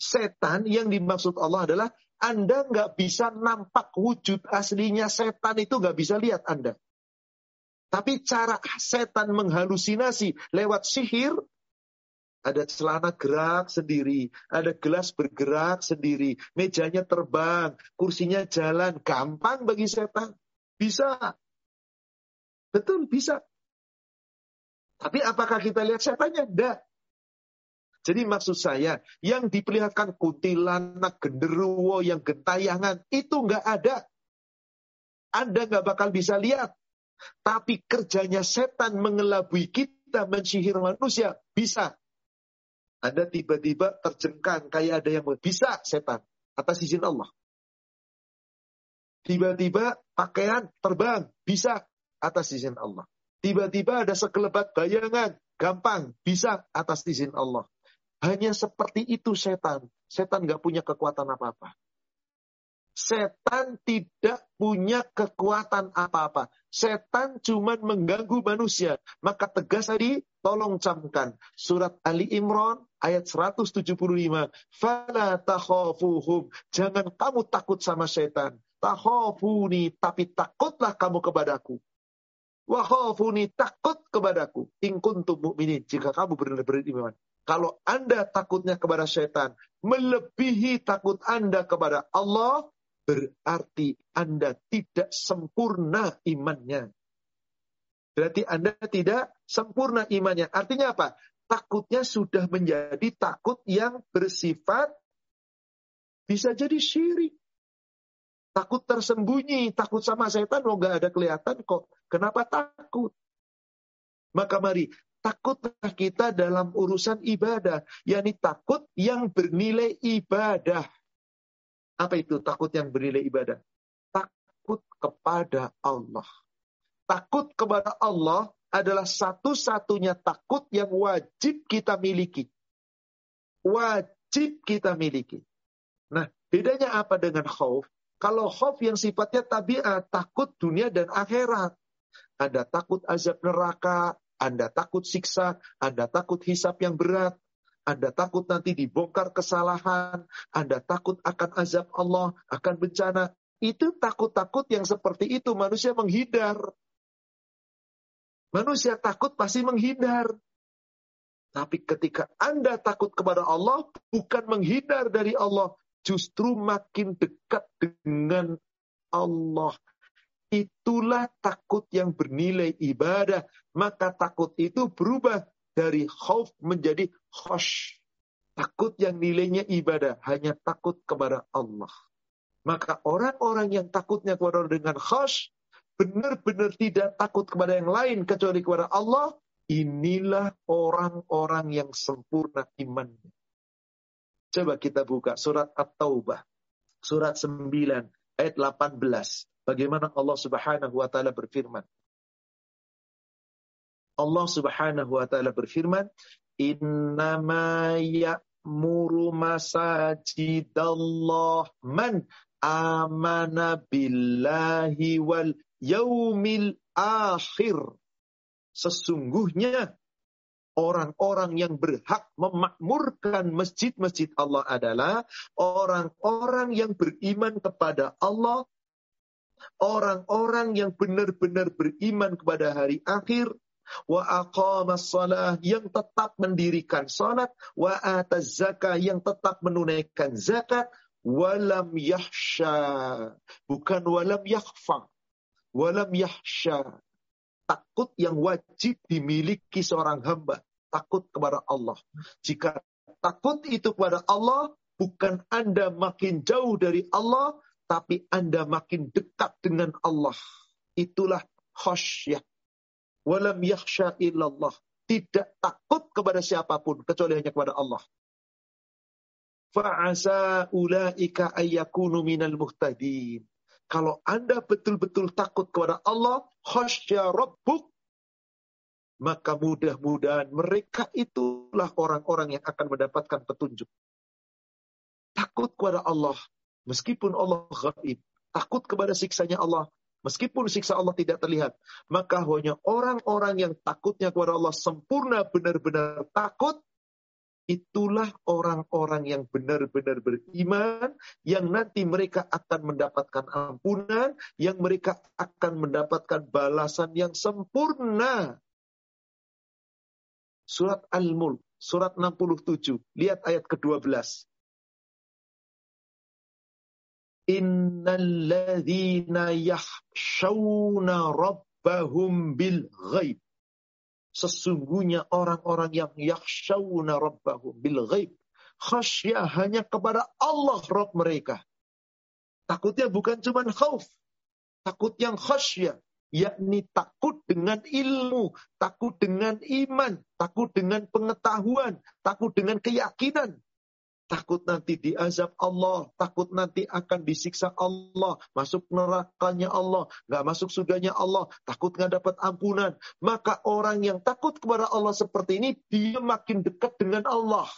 Setan yang dimaksud Allah adalah Anda nggak bisa nampak wujud aslinya setan itu nggak bisa lihat Anda. Tapi cara setan menghalusinasi lewat sihir, ada celana gerak sendiri, ada gelas bergerak sendiri, mejanya terbang, kursinya jalan, gampang bagi setan. Bisa. Betul, bisa. Tapi apakah kita lihat setannya? Tidak. Jadi maksud saya, yang diperlihatkan kuntilanak, genderuwo, yang gentayangan, itu nggak ada. Anda nggak bakal bisa lihat. Tapi kerjanya setan mengelabui kita, mensihir manusia, bisa. Anda tiba-tiba terjengkang, kayak ada yang bisa setan. Atas izin Allah. Tiba-tiba pakaian terbang, bisa atas izin Allah. Tiba-tiba ada sekelebat bayangan, gampang, bisa atas izin Allah. Hanya seperti itu setan. Setan nggak punya kekuatan apa-apa. Setan tidak punya kekuatan apa-apa. Setan cuma mengganggu manusia. Maka tegas tadi, tolong camkan. Surat Ali Imran ayat 175. Fala takhafuhum. Jangan kamu takut sama setan. Takhafuni, tapi takutlah kamu kepadaku. Wahafuni takut kepadaku. In kuntum mu'minin. Jika kamu benar-benar iman. Kalau Anda takutnya kepada setan, melebihi takut Anda kepada Allah, berarti Anda tidak sempurna imannya. Berarti Anda tidak sempurna imannya. Artinya apa? Takutnya sudah menjadi takut yang bersifat bisa jadi syirik. Takut tersembunyi, takut sama setan, oh nggak ada kelihatan kok. Kenapa takut? Maka mari, takutlah kita dalam urusan ibadah. yakni takut yang bernilai ibadah. Apa itu takut yang bernilai ibadah? Takut kepada Allah. Takut kepada Allah adalah satu-satunya takut yang wajib kita miliki. Wajib kita miliki. Nah, bedanya apa dengan khauf? Kalau khauf yang sifatnya tabiat, takut dunia dan akhirat. Anda takut azab neraka, Anda takut siksa, Anda takut hisap yang berat, anda takut nanti dibongkar kesalahan, Anda takut akan azab Allah, akan bencana. Itu takut-takut yang seperti itu manusia menghindar. Manusia takut pasti menghindar. Tapi ketika Anda takut kepada Allah, bukan menghindar dari Allah, justru makin dekat dengan Allah. Itulah takut yang bernilai ibadah. Maka takut itu berubah dari khauf menjadi khosh. Takut yang nilainya ibadah, hanya takut kepada Allah. Maka orang-orang yang takutnya kepada dengan khosh, benar-benar tidak takut kepada yang lain kecuali kepada Allah, inilah orang-orang yang sempurna imannya. Coba kita buka surat At-Taubah. Surat 9 ayat 18. Bagaimana Allah Subhanahu wa taala berfirman. Allah Subhanahu wa taala berfirman, "Innama ya'muru masajidallah man amana billahi wal yaumil akhir." Sesungguhnya orang-orang yang berhak memakmurkan masjid-masjid Allah adalah orang-orang yang beriman kepada Allah, orang-orang yang benar-benar beriman kepada hari akhir, wa aqamas salah yang tetap mendirikan salat. Wa ataz zakah yang tetap menunaikan zakat. Walam yahsya bukan walam yakhfa walam yahsya takut yang wajib dimiliki seorang hamba takut kepada Allah jika takut itu kepada Allah bukan Anda makin jauh dari Allah tapi Anda makin dekat dengan Allah itulah khasyah walam yakhsha illallah. Tidak takut kepada siapa pun kecuali hanya kepada Allah. Fa'asa ulaika ayyakunu minal muhtadin. Kalau Anda betul-betul takut kepada Allah, khasya rabbuk, maka mudah-mudahan mereka itulah orang-orang yang akan mendapatkan petunjuk. Takut kepada Allah, meskipun Allah gaib. Takut kepada siksanya Allah, Meskipun siksa Allah tidak terlihat, maka hanya orang-orang yang takutnya kepada Allah sempurna benar-benar takut, Itulah orang-orang yang benar-benar beriman, yang nanti mereka akan mendapatkan ampunan, yang mereka akan mendapatkan balasan yang sempurna. Surat Al-Mulk, surat 67. Lihat ayat ke-12. Innalladzina yahshawna rabbahum bil ghaib. Sesungguhnya orang-orang yang yakhshawna rabbahum bil ghaib. Khasyah hanya kepada Allah Rabb mereka. Takutnya bukan cuma khauf. Takut yang khasyah. Yakni takut dengan ilmu, takut dengan iman, takut dengan pengetahuan, takut dengan keyakinan takut nanti diazab Allah, takut nanti akan disiksa Allah, masuk nerakanya Allah, nggak masuk surganya Allah, takut nggak dapat ampunan. Maka orang yang takut kepada Allah seperti ini, dia makin dekat dengan Allah.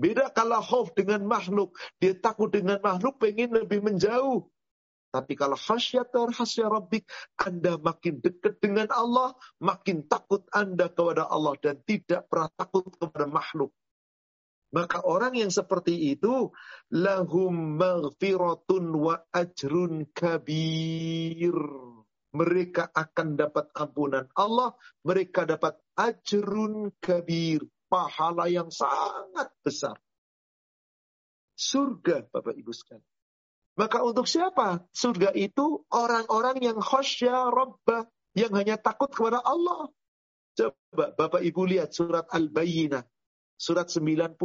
Beda kalau khauf dengan makhluk. Dia takut dengan makhluk, pengen lebih menjauh. Tapi kalau khasyat dan khasyat rabbik, Anda makin dekat dengan Allah, makin takut Anda kepada Allah dan tidak pernah takut kepada makhluk. Maka orang yang seperti itu lahum maghfiratun wa ajrun kabir. Mereka akan dapat ampunan Allah, mereka dapat ajrun kabir, pahala yang sangat besar. Surga, Bapak Ibu sekalian. Maka untuk siapa? Surga itu orang-orang yang khosya rabbah, yang hanya takut kepada Allah. Coba Bapak Ibu lihat surat Al-Bayyinah surat 98.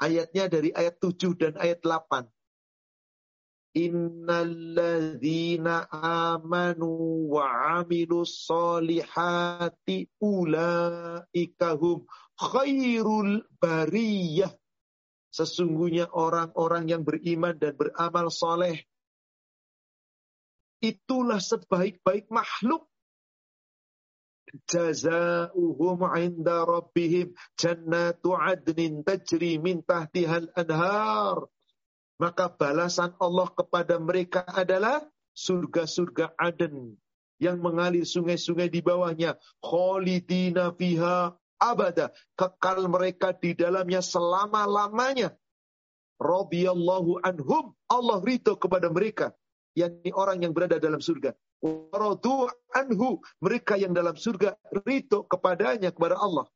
Ayatnya dari ayat 7 dan ayat 8. Innalladzina amanu wa amilus solihati ulaikahum khairul bariyah. Sesungguhnya orang-orang yang beriman dan beramal soleh. Itulah sebaik-baik makhluk jazaohum 'inda rabbihim jannatu 'adnin tajri min tahtihal anhar. Maka balasan Allah kepada mereka adalah surga-surga Aden yang mengalir sungai-sungai di bawahnya. Khalidina fiha abada. Kekal mereka di dalamnya selama-lamanya. Radiyallahu anhum. Allah ridho kepada mereka. yakni orang yang berada dalam surga waradu anhu mereka yang dalam surga ridho kepadanya kepada Allah.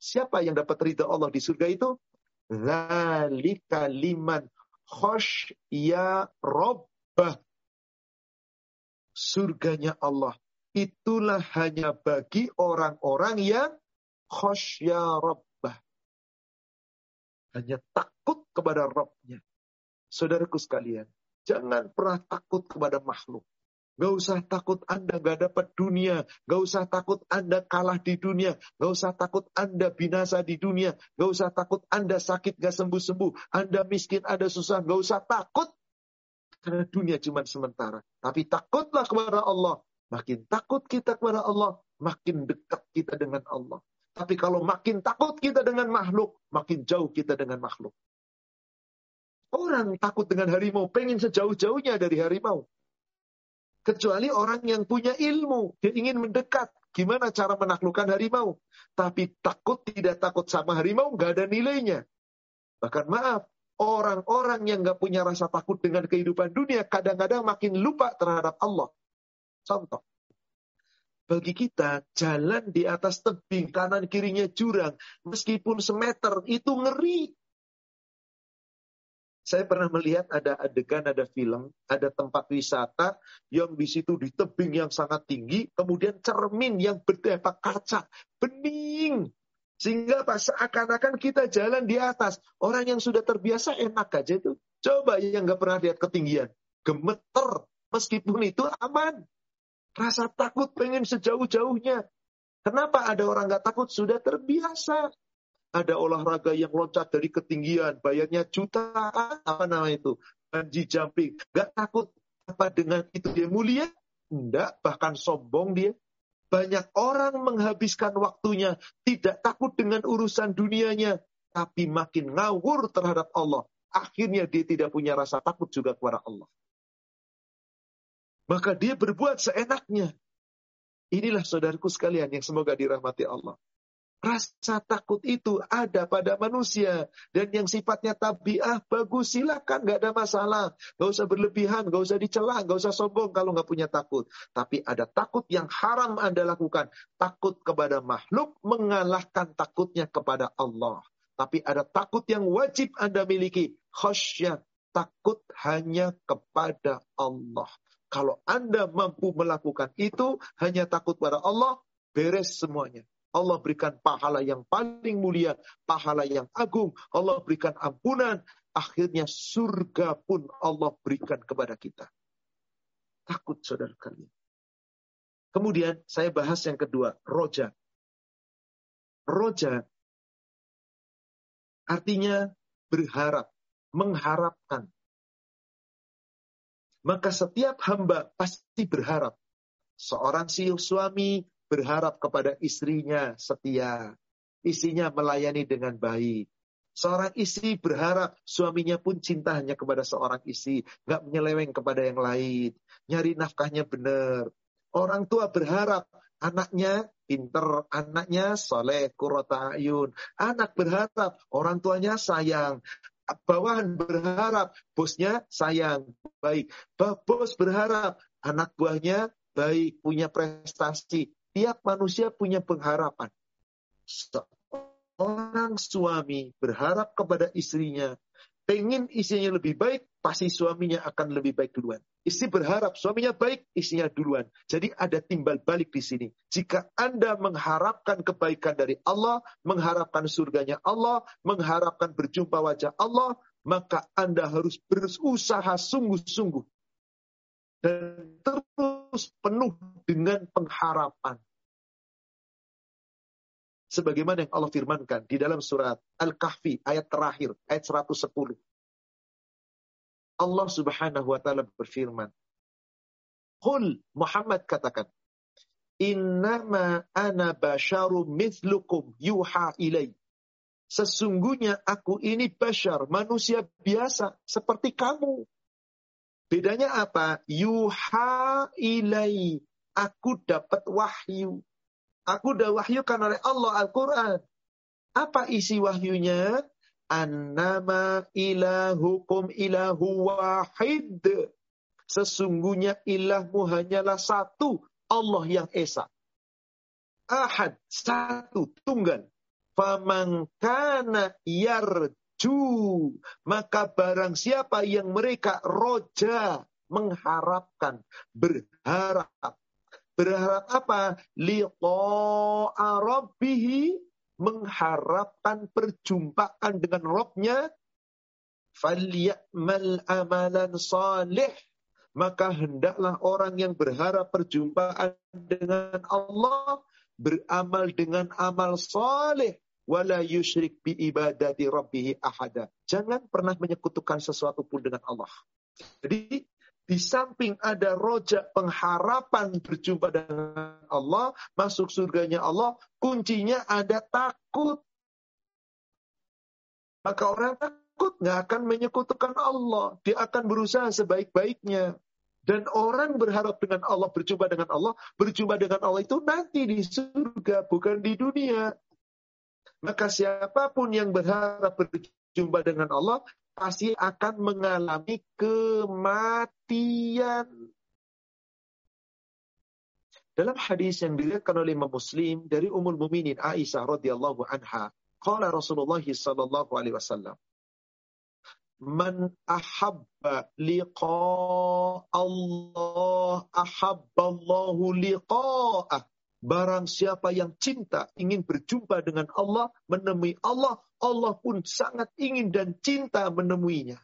Siapa yang dapat ridho Allah di surga itu? Zalika liman ya rabbah. Surganya Allah. Itulah hanya bagi orang-orang yang ya rabbah. Hanya takut kepada Rabbnya. Saudaraku sekalian, jangan pernah takut kepada makhluk. Gak usah takut Anda gak dapat dunia. Gak usah takut Anda kalah di dunia. Gak usah takut Anda binasa di dunia. Gak usah takut Anda sakit gak sembuh-sembuh. Anda miskin, Anda susah. Gak usah takut. Karena dunia cuma sementara. Tapi takutlah kepada Allah. Makin takut kita kepada Allah, makin dekat kita dengan Allah. Tapi kalau makin takut kita dengan makhluk, makin jauh kita dengan makhluk. Orang takut dengan harimau, pengen sejauh-jauhnya dari harimau. Kecuali orang yang punya ilmu. Dia ingin mendekat. Gimana cara menaklukkan harimau. Tapi takut tidak takut sama harimau nggak ada nilainya. Bahkan maaf, orang-orang yang nggak punya rasa takut dengan kehidupan dunia kadang-kadang makin lupa terhadap Allah. Contoh. Bagi kita, jalan di atas tebing, kanan kirinya jurang, meskipun semeter, itu ngeri. Saya pernah melihat ada adegan, ada film, ada tempat wisata yang di situ di tebing yang sangat tinggi, kemudian cermin yang berdampak kaca, bening. Sehingga pas seakan-akan kita jalan di atas. Orang yang sudah terbiasa enak aja itu. Coba yang nggak pernah lihat ketinggian. Gemeter. Meskipun itu aman. Rasa takut pengen sejauh-jauhnya. Kenapa ada orang nggak takut? Sudah terbiasa ada olahraga yang loncat dari ketinggian, bayarnya jutaan, apa nama itu? Bungee jumping. Gak takut apa dengan itu dia mulia? Enggak, bahkan sombong dia. Banyak orang menghabiskan waktunya, tidak takut dengan urusan dunianya, tapi makin ngawur terhadap Allah. Akhirnya dia tidak punya rasa takut juga kepada Allah. Maka dia berbuat seenaknya. Inilah saudaraku sekalian yang semoga dirahmati Allah. Rasa takut itu ada pada manusia. Dan yang sifatnya tabiah bagus silakan gak ada masalah. Gak usah berlebihan, gak usah dicela, gak usah sombong kalau gak punya takut. Tapi ada takut yang haram Anda lakukan. Takut kepada makhluk mengalahkan takutnya kepada Allah. Tapi ada takut yang wajib Anda miliki. Khasyat, takut hanya kepada Allah. Kalau Anda mampu melakukan itu, hanya takut pada Allah, beres semuanya. Allah berikan pahala yang paling mulia, pahala yang agung. Allah berikan ampunan. Akhirnya surga pun Allah berikan kepada kita. Takut saudara kalian. Kemudian saya bahas yang kedua, roja. Roja artinya berharap, mengharapkan. Maka setiap hamba pasti berharap. Seorang si suami berharap kepada istrinya setia. Istrinya melayani dengan baik. Seorang istri berharap suaminya pun cinta hanya kepada seorang istri. Nggak menyeleweng kepada yang lain. Nyari nafkahnya benar. Orang tua berharap anaknya pinter, anaknya soleh, kurota ayun. Anak berharap orang tuanya sayang. Bawahan berharap bosnya sayang, baik. Bos berharap anak buahnya baik, punya prestasi. Tiap manusia punya pengharapan. Seorang suami berharap kepada istrinya, pengen istrinya lebih baik, pasti suaminya akan lebih baik duluan. Istri berharap suaminya baik, istrinya duluan. Jadi ada timbal balik di sini. Jika Anda mengharapkan kebaikan dari Allah, mengharapkan surganya Allah, mengharapkan berjumpa wajah Allah, maka Anda harus berusaha sungguh-sungguh. Dan terus penuh dengan pengharapan. Sebagaimana yang Allah firmankan di dalam surat Al-Kahfi ayat terakhir, ayat 110. Allah subhanahu wa ta'ala berfirman. Qul Muhammad katakan. Innama ana basyarum mithlukum yuha ilai. Sesungguhnya aku ini bashar, manusia biasa seperti kamu. Bedanya apa? Yuha ilai. Aku dapat wahyu. Aku wahyukan oleh Allah Al-Quran. Apa isi wahyunya? Annama ilahukum ilahu wahid. Sesungguhnya ilahmu hanyalah satu. Allah yang esa. Ahad. Satu. Tunggal. Faman yarju maka barang siapa yang mereka roja mengharapkan, berharap. Berharap apa? Liqa'a rabbihi mengharapkan perjumpaan dengan Robnya. Falyamal amalan salih. Maka hendaklah orang yang berharap perjumpaan dengan Allah beramal dengan amal saleh wala yusyrik bi ibadati rabbih ahada. Jangan pernah menyekutukan sesuatu pun dengan Allah. Jadi di samping ada rojak pengharapan berjumpa dengan Allah, masuk surganya Allah, kuncinya ada takut. Maka orang takut nggak akan menyekutukan Allah. Dia akan berusaha sebaik-baiknya. Dan orang berharap dengan Allah, berjumpa dengan Allah, berjumpa dengan Allah itu nanti di surga, bukan di dunia. Maka siapa pun yang berharap berjumpa dengan Allah pasti akan mengalami kematian. Dalam hadis yang dilihatkan oleh Imam Muslim dari Ummul Muminin Aisyah radhiyallahu anha, qala Rasulullah sallallahu alaihi wasallam, "Man ahabba liqa Allah, ahabba Allahu liqa'ah." Barang siapa yang cinta, ingin berjumpa dengan Allah, menemui Allah, Allah pun sangat ingin dan cinta menemuinya.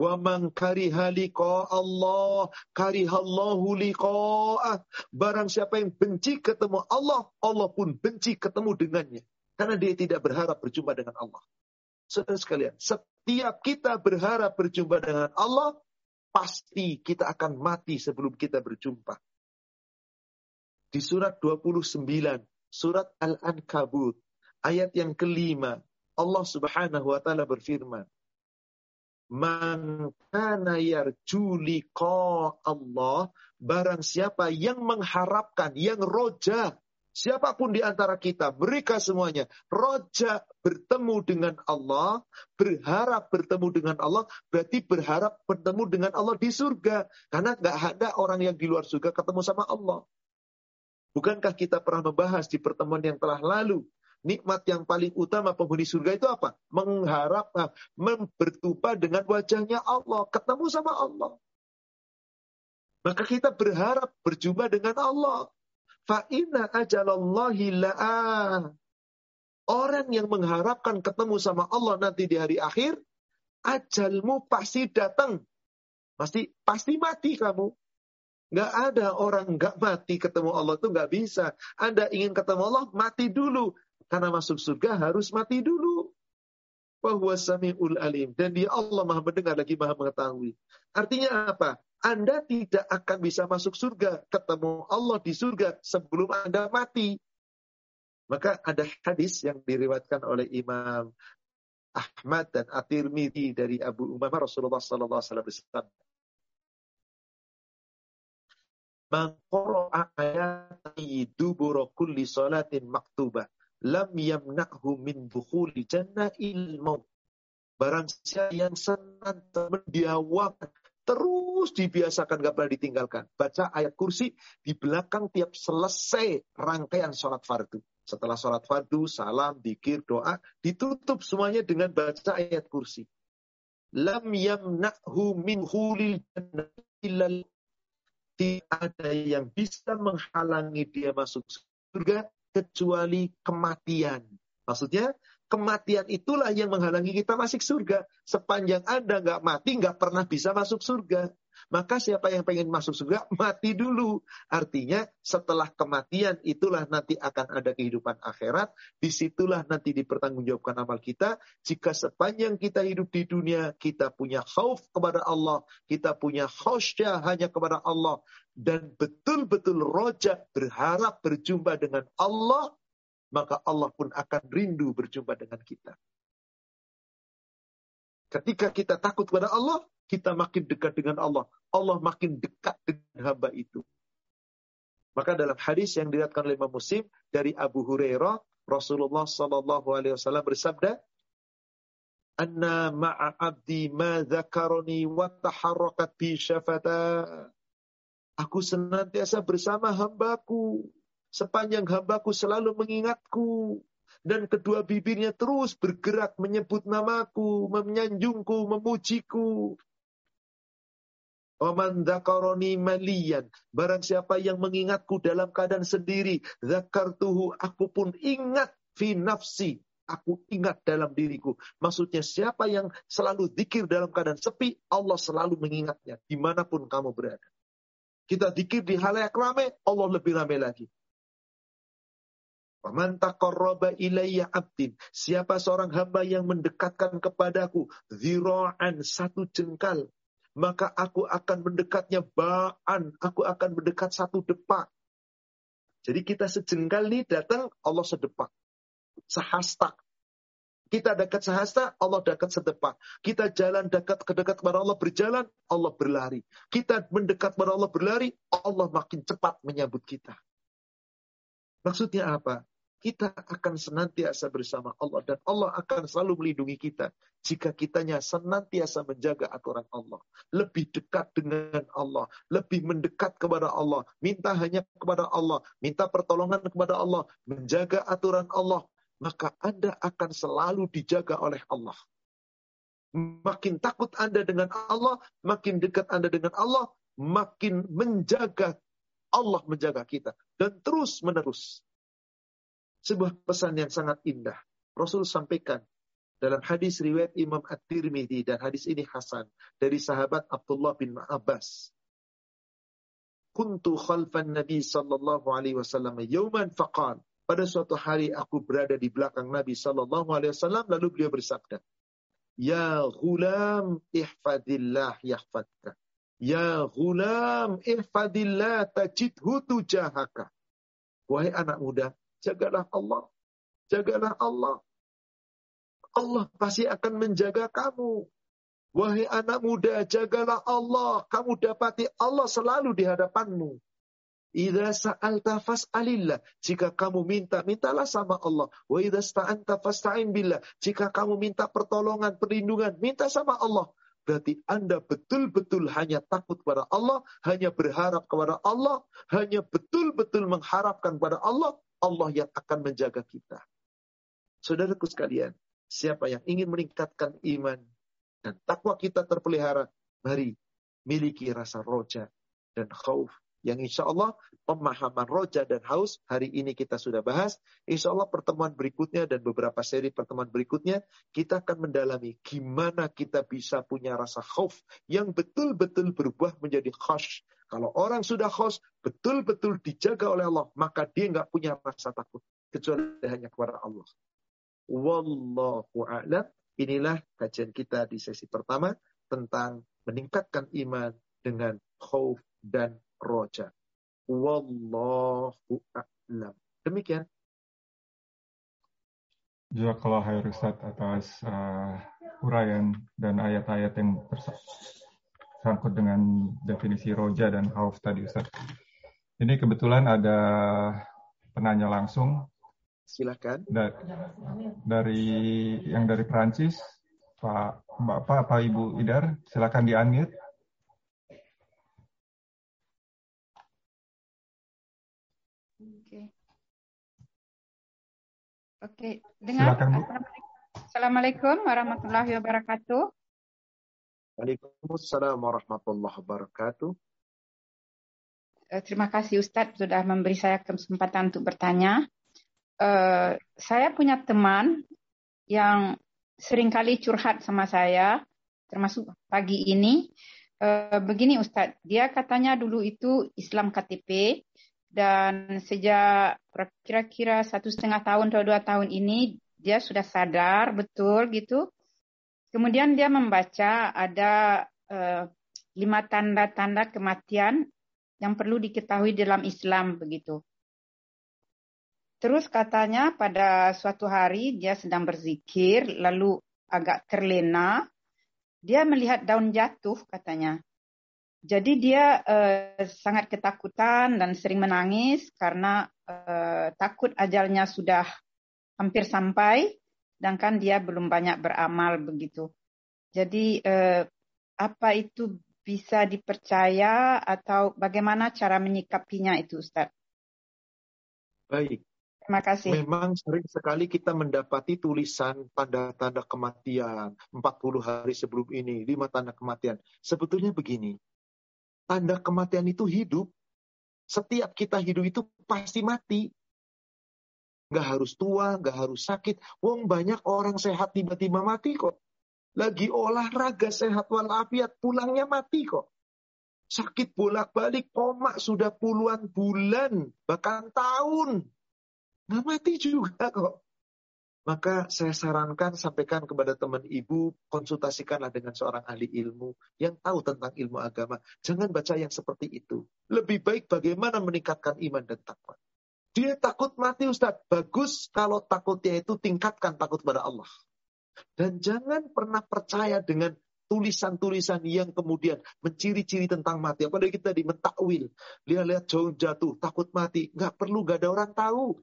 Wa man Allah, karihallahu liqa'ah. Barang siapa yang benci ketemu Allah, Allah pun benci ketemu dengannya. Karena dia tidak berharap berjumpa dengan Allah. Saudara sekalian, setiap kita berharap berjumpa dengan Allah, pasti kita akan mati sebelum kita berjumpa. Di surat 29, surat Al-Ankabut, ayat yang kelima, Allah subhanahu wa ta'ala berfirman, Man kana yarju Allah, barang siapa yang mengharapkan, yang roja, Siapa pun di antara kita, mereka semuanya roja bertemu dengan Allah, berharap bertemu dengan Allah, berarti berharap bertemu dengan Allah di surga. Karena nggak ada orang yang di luar surga ketemu sama Allah. Bukankah kita pernah membahas di pertemuan yang telah lalu, nikmat yang paling utama penghuni surga itu apa? Mengharap, ah, bertupa dengan wajahnya Allah, ketemu sama Allah. Maka kita berharap berjumpa dengan Allah. Fa'ina ajalallahi la'ah. Orang yang mengharapkan ketemu sama Allah nanti di hari akhir, ajalmu pasti datang. Pasti pasti mati kamu. Nggak ada orang nggak mati ketemu Allah itu nggak bisa. Anda ingin ketemu Allah, mati dulu. Karena masuk surga harus mati dulu. Bahwa sami'ul alim. Dan dia Allah maha mendengar lagi maha mengetahui. Artinya apa? Anda tidak akan bisa masuk surga, ketemu Allah di surga sebelum Anda mati. Maka ada hadis yang diriwatkan oleh Imam Ahmad dan At-Tirmidzi dari Abu Umamah Rasulullah sallallahu alaihi wasallam. Man qara'a ayati dubura kulli salatin maktubah lam yamna'hu min dukhuli jannah il maut. Barang siapa yang senantiasa mendiawakan Terus dibiasakan, gak pernah ditinggalkan. Baca ayat kursi di belakang tiap selesai rangkaian sholat fardu. Setelah sholat fardu, salam, dikir, doa, ditutup semuanya dengan baca ayat kursi. Lam yamna'hu min hulil illal tidak ada yang bisa menghalangi dia masuk surga kecuali kematian. Maksudnya Kematian itulah yang menghalangi kita masuk surga. Sepanjang Anda nggak mati, nggak pernah bisa masuk surga. Maka siapa yang pengen masuk surga, mati dulu. Artinya setelah kematian itulah nanti akan ada kehidupan akhirat. Di situlah nanti dipertanggungjawabkan amal kita. Jika sepanjang kita hidup di dunia, kita punya khauf kepada Allah. Kita punya khasyah hanya kepada Allah. Dan betul-betul rojak berharap berjumpa dengan Allah maka Allah pun akan rindu berjumpa dengan kita. Ketika kita takut kepada Allah, kita makin dekat dengan Allah. Allah makin dekat dengan hamba itu. Maka dalam hadis yang diriwayatkan oleh Imam Muslim dari Abu Hurairah, Rasulullah Shallallahu Alaihi Wasallam bersabda, "Anna ma'a abdi ma dzakaroni wa taharrakat bi syafata." Aku senantiasa bersama hambaku Sepanjang hambaku selalu mengingatku. Dan kedua bibirnya terus bergerak menyebut namaku, menyanjungku, memujiku. Oman dakaroni malian. Barang siapa yang mengingatku dalam keadaan sendiri. Zakartuhu, aku pun ingat fi nafsi. Aku ingat dalam diriku. Maksudnya siapa yang selalu zikir dalam keadaan sepi, Allah selalu mengingatnya. Di mana pun kamu berada. Kita zikir di halayak ramai, Allah lebih ramai lagi. Waman taqarraba ilayya abdin. Siapa seorang hamba yang mendekatkan kepadaku zira'an satu jengkal. Maka aku akan mendekatnya ba'an. Aku akan mendekat satu depak. Jadi kita sejengkal nih datang, Allah sedepak. Sehasta. Kita dekat sehasta, Allah dekat sedepak. Kita jalan dekat ke dekat kepada Allah berjalan, Allah berlari. Kita mendekat kepada Allah berlari, Allah makin cepat menyambut kita. Maksudnya apa? Kita akan senantiasa bersama Allah dan Allah akan selalu melindungi kita jika kitanya senantiasa menjaga aturan Allah, lebih dekat dengan Allah, lebih mendekat kepada Allah, minta hanya kepada Allah, minta pertolongan kepada Allah, menjaga aturan Allah, maka Anda akan selalu dijaga oleh Allah. Makin takut Anda dengan Allah, makin dekat Anda dengan Allah, makin menjaga Allah menjaga kita dan terus menerus sebuah pesan yang sangat indah. Rasul sampaikan dalam hadis riwayat Imam At-Tirmidzi dan hadis ini Hasan dari sahabat Abdullah bin Abbas. Kuntu khalfan Nabi sallallahu alaihi wasallam yauman faqal. Pada suatu hari aku berada di belakang Nabi sallallahu alaihi wasallam lalu beliau bersabda, "Ya ghulam ihfadillah yahfadka." Ya ghulam ihfadillah tajidhu tujahaka. Wahai anak muda, Jagalah Allah. Jagalah Allah. Allah pasti akan menjaga kamu. Wahai anak muda, jagalah Allah. Kamu dapati Allah selalu di hadapanmu. Idza sa'alta fas'alillah. Jika kamu minta, mintalah sama Allah. Wa idza sta'anta fasta'in billah. Jika kamu minta pertolongan, perlindungan, minta sama Allah. Berarti Anda betul-betul hanya takut kepada Allah, hanya berharap kepada Allah, hanya betul-betul mengharapkan kepada Allah, Allah yang akan menjaga kita. Saudaraku sekalian, siapa yang ingin meningkatkan iman dan takwa kita terpelihara, mari miliki rasa roja dan khauf yang insya Allah pemahaman roja dan haus hari ini kita sudah bahas. Insya Allah pertemuan berikutnya dan beberapa seri pertemuan berikutnya kita akan mendalami gimana kita bisa punya rasa khauf yang betul-betul berubah menjadi khos. Kalau orang sudah khos betul-betul dijaga oleh Allah maka dia nggak punya rasa takut kecuali hanya kepada Allah. Wallahu a'lam. Inilah kajian kita di sesi pertama tentang meningkatkan iman dengan khauf dan roja. Wallahu a'lam. Demikian. kalau Hai Ustaz atas uh, uraian dan ayat-ayat yang tersangkut dengan definisi roja dan hauf tadi Ustaz. Ini kebetulan ada penanya langsung. Silakan. Da dari yang dari Perancis, Pak Bapak, Pak Ibu Idar, silakan di-unmute. Oke, dengar. Silakan, Bu. Assalamualaikum warahmatullahi wabarakatuh. Waalaikumsalam warahmatullahi wabarakatuh. Eh, terima kasih Ustadz sudah memberi saya kesempatan untuk bertanya. Uh, saya punya teman yang sering kali curhat sama saya, termasuk pagi ini. Uh, begini Ustadz, dia katanya dulu itu Islam KTP, dan sejak kira-kira satu setengah tahun atau dua tahun ini dia sudah sadar betul gitu. Kemudian dia membaca ada uh, lima tanda-tanda kematian yang perlu diketahui dalam Islam begitu. Terus katanya pada suatu hari dia sedang berzikir lalu agak terlena. Dia melihat daun jatuh katanya. Jadi dia uh, sangat ketakutan dan sering menangis karena uh, takut ajalnya sudah hampir sampai, sedangkan dia belum banyak beramal begitu. Jadi uh, apa itu bisa dipercaya atau bagaimana cara menyikapinya itu, Ustaz? Baik. Terima kasih. Memang sering sekali kita mendapati tulisan tanda-tanda kematian, 40 hari sebelum ini, lima tanda kematian. Sebetulnya begini, tanda kematian itu hidup. Setiap kita hidup itu pasti mati. Gak harus tua, gak harus sakit. Wong banyak orang sehat tiba-tiba mati kok. Lagi olahraga sehat walafiat, pulangnya mati kok. Sakit bolak-balik, koma sudah puluhan bulan, bahkan tahun. Gak mati juga kok. Maka saya sarankan sampaikan kepada teman ibu, konsultasikanlah dengan seorang ahli ilmu yang tahu tentang ilmu agama. Jangan baca yang seperti itu. Lebih baik bagaimana meningkatkan iman dan takwa. Dia takut mati Ustaz. Bagus kalau takutnya itu tingkatkan takut pada Allah. Dan jangan pernah percaya dengan tulisan-tulisan yang kemudian menciri-ciri tentang mati. Apalagi kita di mentakwil. Lihat-lihat jauh jatuh, takut mati. Nggak perlu, nggak ada orang tahu.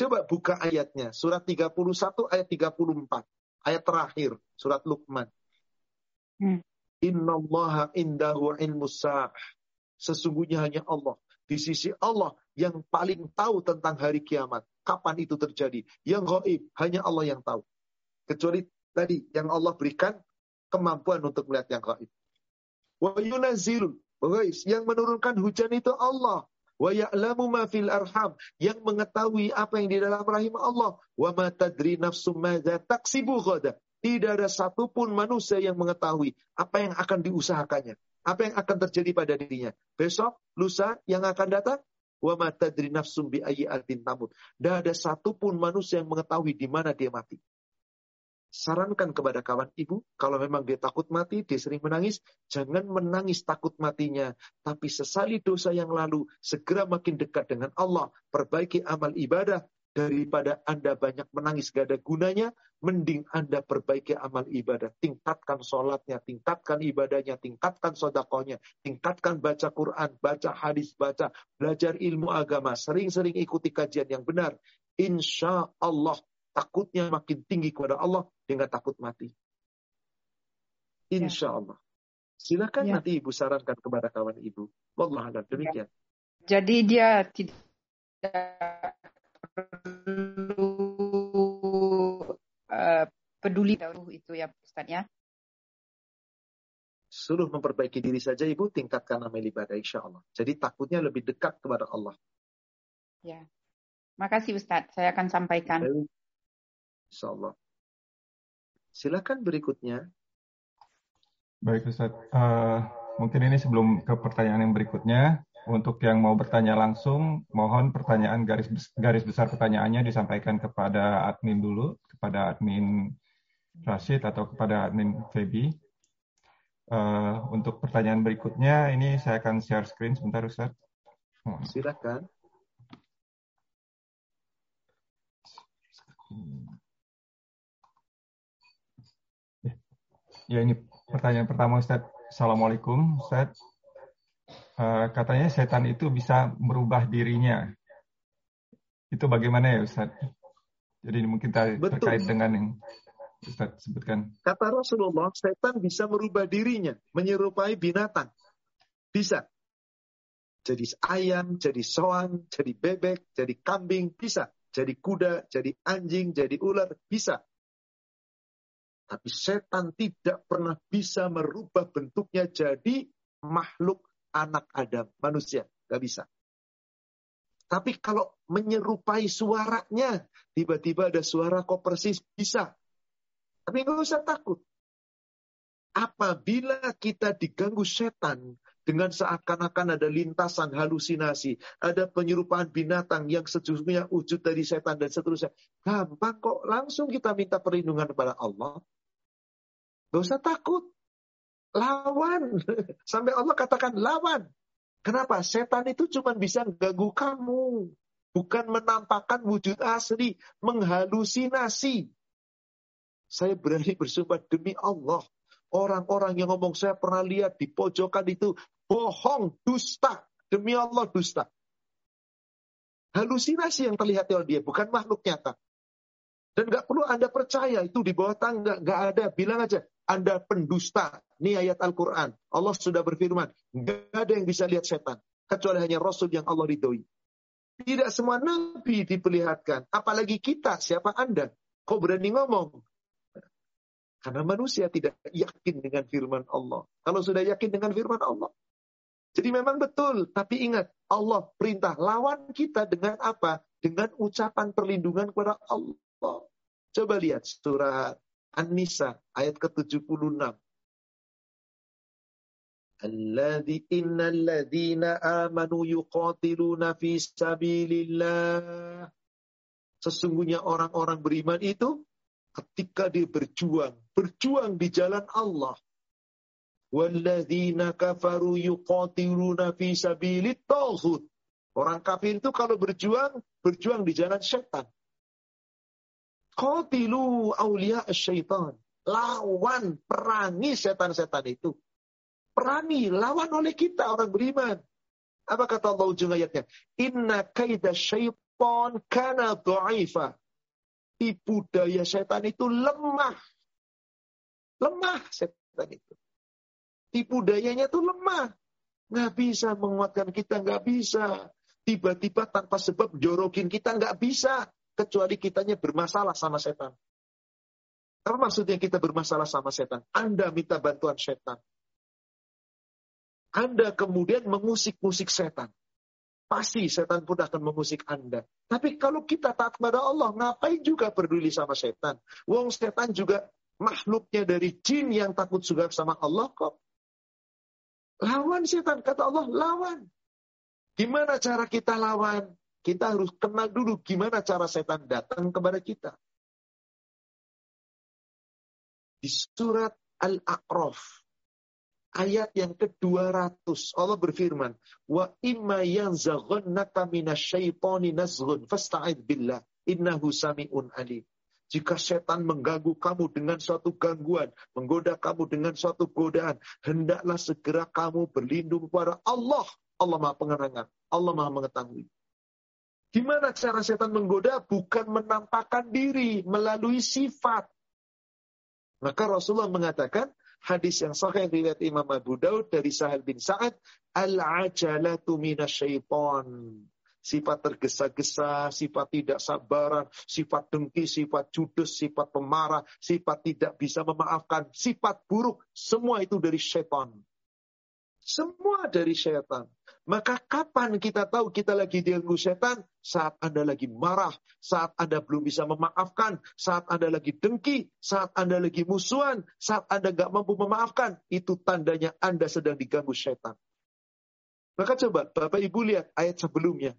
Coba buka ayatnya. Surat 31 ayat 34. Ayat terakhir. Surat Luqman. Hmm. Inna allaha indahu ilmu Sesungguhnya hanya Allah. Di sisi Allah yang paling tahu tentang hari kiamat. Kapan itu terjadi. Yang gaib. Hanya Allah yang tahu. Kecuali tadi yang Allah berikan kemampuan untuk melihat yang gaib. Wa yunazil. Yang menurunkan hujan itu Allah wa ya'lamu arham yang mengetahui apa yang di dalam rahim Allah wa ma tadri nafsum madza tidak ada satupun manusia yang mengetahui apa yang akan diusahakannya apa yang akan terjadi pada dirinya? Besok lusa yang akan datang? Wa tadri nafsum bi ayyi tamut. Tidak ada satupun manusia yang mengetahui di mana dia mati. Sarankan kepada kawan ibu, kalau memang dia takut mati, dia sering menangis, jangan menangis takut matinya, tapi sesali dosa yang lalu, segera makin dekat dengan Allah, perbaiki amal ibadah, Daripada Anda banyak menangis gak ada gunanya, mending Anda perbaiki amal ibadah. Tingkatkan sholatnya, tingkatkan ibadahnya, tingkatkan sodakohnya, tingkatkan baca Quran, baca hadis, baca, belajar ilmu agama, sering-sering ikuti kajian yang benar. Insya Allah, takutnya makin tinggi kepada Allah, dengan takut mati. Insya Allah. Silakan ya. nanti ibu sarankan kepada kawan ibu. Wallah demikian. Jadi dia tidak perlu uh, peduli dahulu itu ya Ustaz ya. Suruh memperbaiki diri saja Ibu, tingkatkan amal ibadah insya Allah. Jadi takutnya lebih dekat kepada Allah. Ya. Makasih Ustaz, saya akan sampaikan. Insya Allah. Silakan berikutnya. Baik Ustaz, uh, mungkin ini sebelum ke pertanyaan yang berikutnya, untuk yang mau bertanya langsung, mohon pertanyaan garis garis besar pertanyaannya disampaikan kepada admin dulu, kepada admin Rashid atau kepada admin Febi. Uh, untuk pertanyaan berikutnya, ini saya akan share screen sebentar, Ustaz. Oh. Silakan. Ya, ini pertanyaan pertama, Ustaz. Assalamualaikum, Ustaz. Eh, katanya setan itu bisa merubah dirinya. Itu bagaimana ya Ustaz? Jadi mungkin Betul. terkait dengan yang Ustaz sebutkan. Kata Rasulullah, setan bisa merubah dirinya, menyerupai binatang. Bisa. Jadi ayam, jadi soang, jadi bebek, jadi kambing, bisa. Jadi kuda, jadi anjing, jadi ular, bisa. Tapi setan tidak pernah bisa merubah bentuknya jadi makhluk anak Adam, manusia. Gak bisa. Tapi kalau menyerupai suaranya, tiba-tiba ada suara kok persis, bisa. Tapi nggak usah takut. Apabila kita diganggu setan dengan seakan-akan ada lintasan halusinasi, ada penyerupaan binatang yang sejujurnya wujud dari setan dan seterusnya, gampang kok langsung kita minta perlindungan kepada Allah. Gak usah takut. Lawan. Sampai Allah katakan lawan. Kenapa? Setan itu cuma bisa ganggu kamu. Bukan menampakkan wujud asli. Menghalusinasi. Saya berani bersumpah demi Allah. Orang-orang yang ngomong saya pernah lihat di pojokan itu. Bohong, dusta. Demi Allah dusta. Halusinasi yang terlihat oleh dia. Bukan makhluk nyata. Dan gak perlu Anda percaya itu di bawah tangga. Gak ada. Bilang aja. Anda pendusta. Ini ayat Al-Quran. Allah sudah berfirman. Gak ada yang bisa lihat setan. Kecuali hanya Rasul yang Allah ridhoi. Tidak semua Nabi diperlihatkan. Apalagi kita. Siapa Anda? Kok berani ngomong? Karena manusia tidak yakin dengan firman Allah. Kalau sudah yakin dengan firman Allah. Jadi memang betul. Tapi ingat. Allah perintah lawan kita dengan apa? Dengan ucapan perlindungan kepada Allah. Coba lihat surat An-Nisa ayat ke-76. Alladhi innal ladzina amanu yuqatiluna fi sabilillah. Sesungguhnya orang-orang beriman itu ketika dia berjuang, berjuang di jalan Allah. Walladzina kafaru yuqatiluna fi sabilit. Orang kafir itu kalau berjuang, berjuang di jalan syaitan. Qatilu awliya syaitan. Lawan, perangi setan-setan itu. Perangi, lawan oleh kita orang beriman. Apa kata Allah ujung ayatnya? Inna kaida syaitan kana du'ifa. Tipu daya setan itu lemah. Lemah setan itu. Tipu dayanya itu lemah. Nggak bisa menguatkan kita, nggak bisa. Tiba-tiba tanpa sebab jorokin kita, nggak bisa kecuali kitanya bermasalah sama setan. Apa maksudnya kita bermasalah sama setan? Anda minta bantuan setan. Anda kemudian mengusik-musik setan. Pasti setan pun akan mengusik Anda. Tapi kalau kita taat kepada Allah, ngapain juga peduli sama setan? Wong setan juga makhluknya dari jin yang takut juga sama Allah kok. Lawan setan, kata Allah, lawan. Gimana cara kita lawan? Kita harus kenal dulu gimana cara setan datang kepada kita. Di surat Al-A'raf, ayat yang ke-200, Allah berfirman, "Wa imma yanzaghannaka minasyaitani nazghun fasta'id billah." Innahu sami'un alim. Jika setan mengganggu kamu dengan suatu gangguan, menggoda kamu dengan suatu godaan, hendaklah segera kamu berlindung kepada Allah. Allah Maha Pengerangan, Allah Maha Mengetahui. Gimana cara setan menggoda? Bukan menampakkan diri melalui sifat. Maka Rasulullah mengatakan, hadis yang sahih riwayat Imam Abu Daud dari Sahal bin Sa'ad, al-ajalatu minasyaitan sifat tergesa-gesa, sifat tidak sabaran, sifat dengki, sifat judes, sifat pemarah, sifat tidak bisa memaafkan, sifat buruk, semua itu dari setan. Semua dari setan. Maka kapan kita tahu kita lagi diganggu setan? Saat Anda lagi marah, saat Anda belum bisa memaafkan, saat Anda lagi dengki, saat Anda lagi musuhan, saat Anda gak mampu memaafkan. Itu tandanya Anda sedang diganggu setan. Maka coba Bapak Ibu lihat ayat sebelumnya.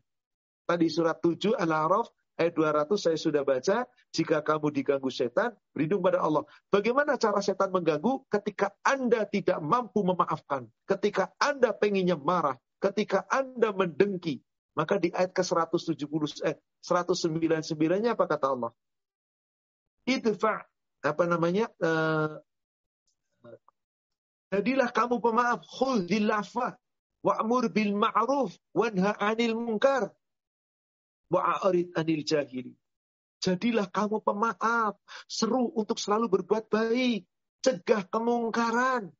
Tadi surat 7 Al-A'raf ayat 200 saya sudah baca, jika kamu diganggu setan, berlindung pada Allah. Bagaimana cara setan mengganggu? Ketika Anda tidak mampu memaafkan, ketika Anda pengennya marah, ketika Anda mendengki, maka di ayat ke-170 eh 199-nya apa kata Allah? Idfa apa namanya? Uh, jadilah kamu pemaaf, khudhil lafa wa'mur bil ma'ruf wanha 'anil munkar wa'arid anil jahili. Jadilah kamu pemaaf, seru untuk selalu berbuat baik, cegah kemungkaran.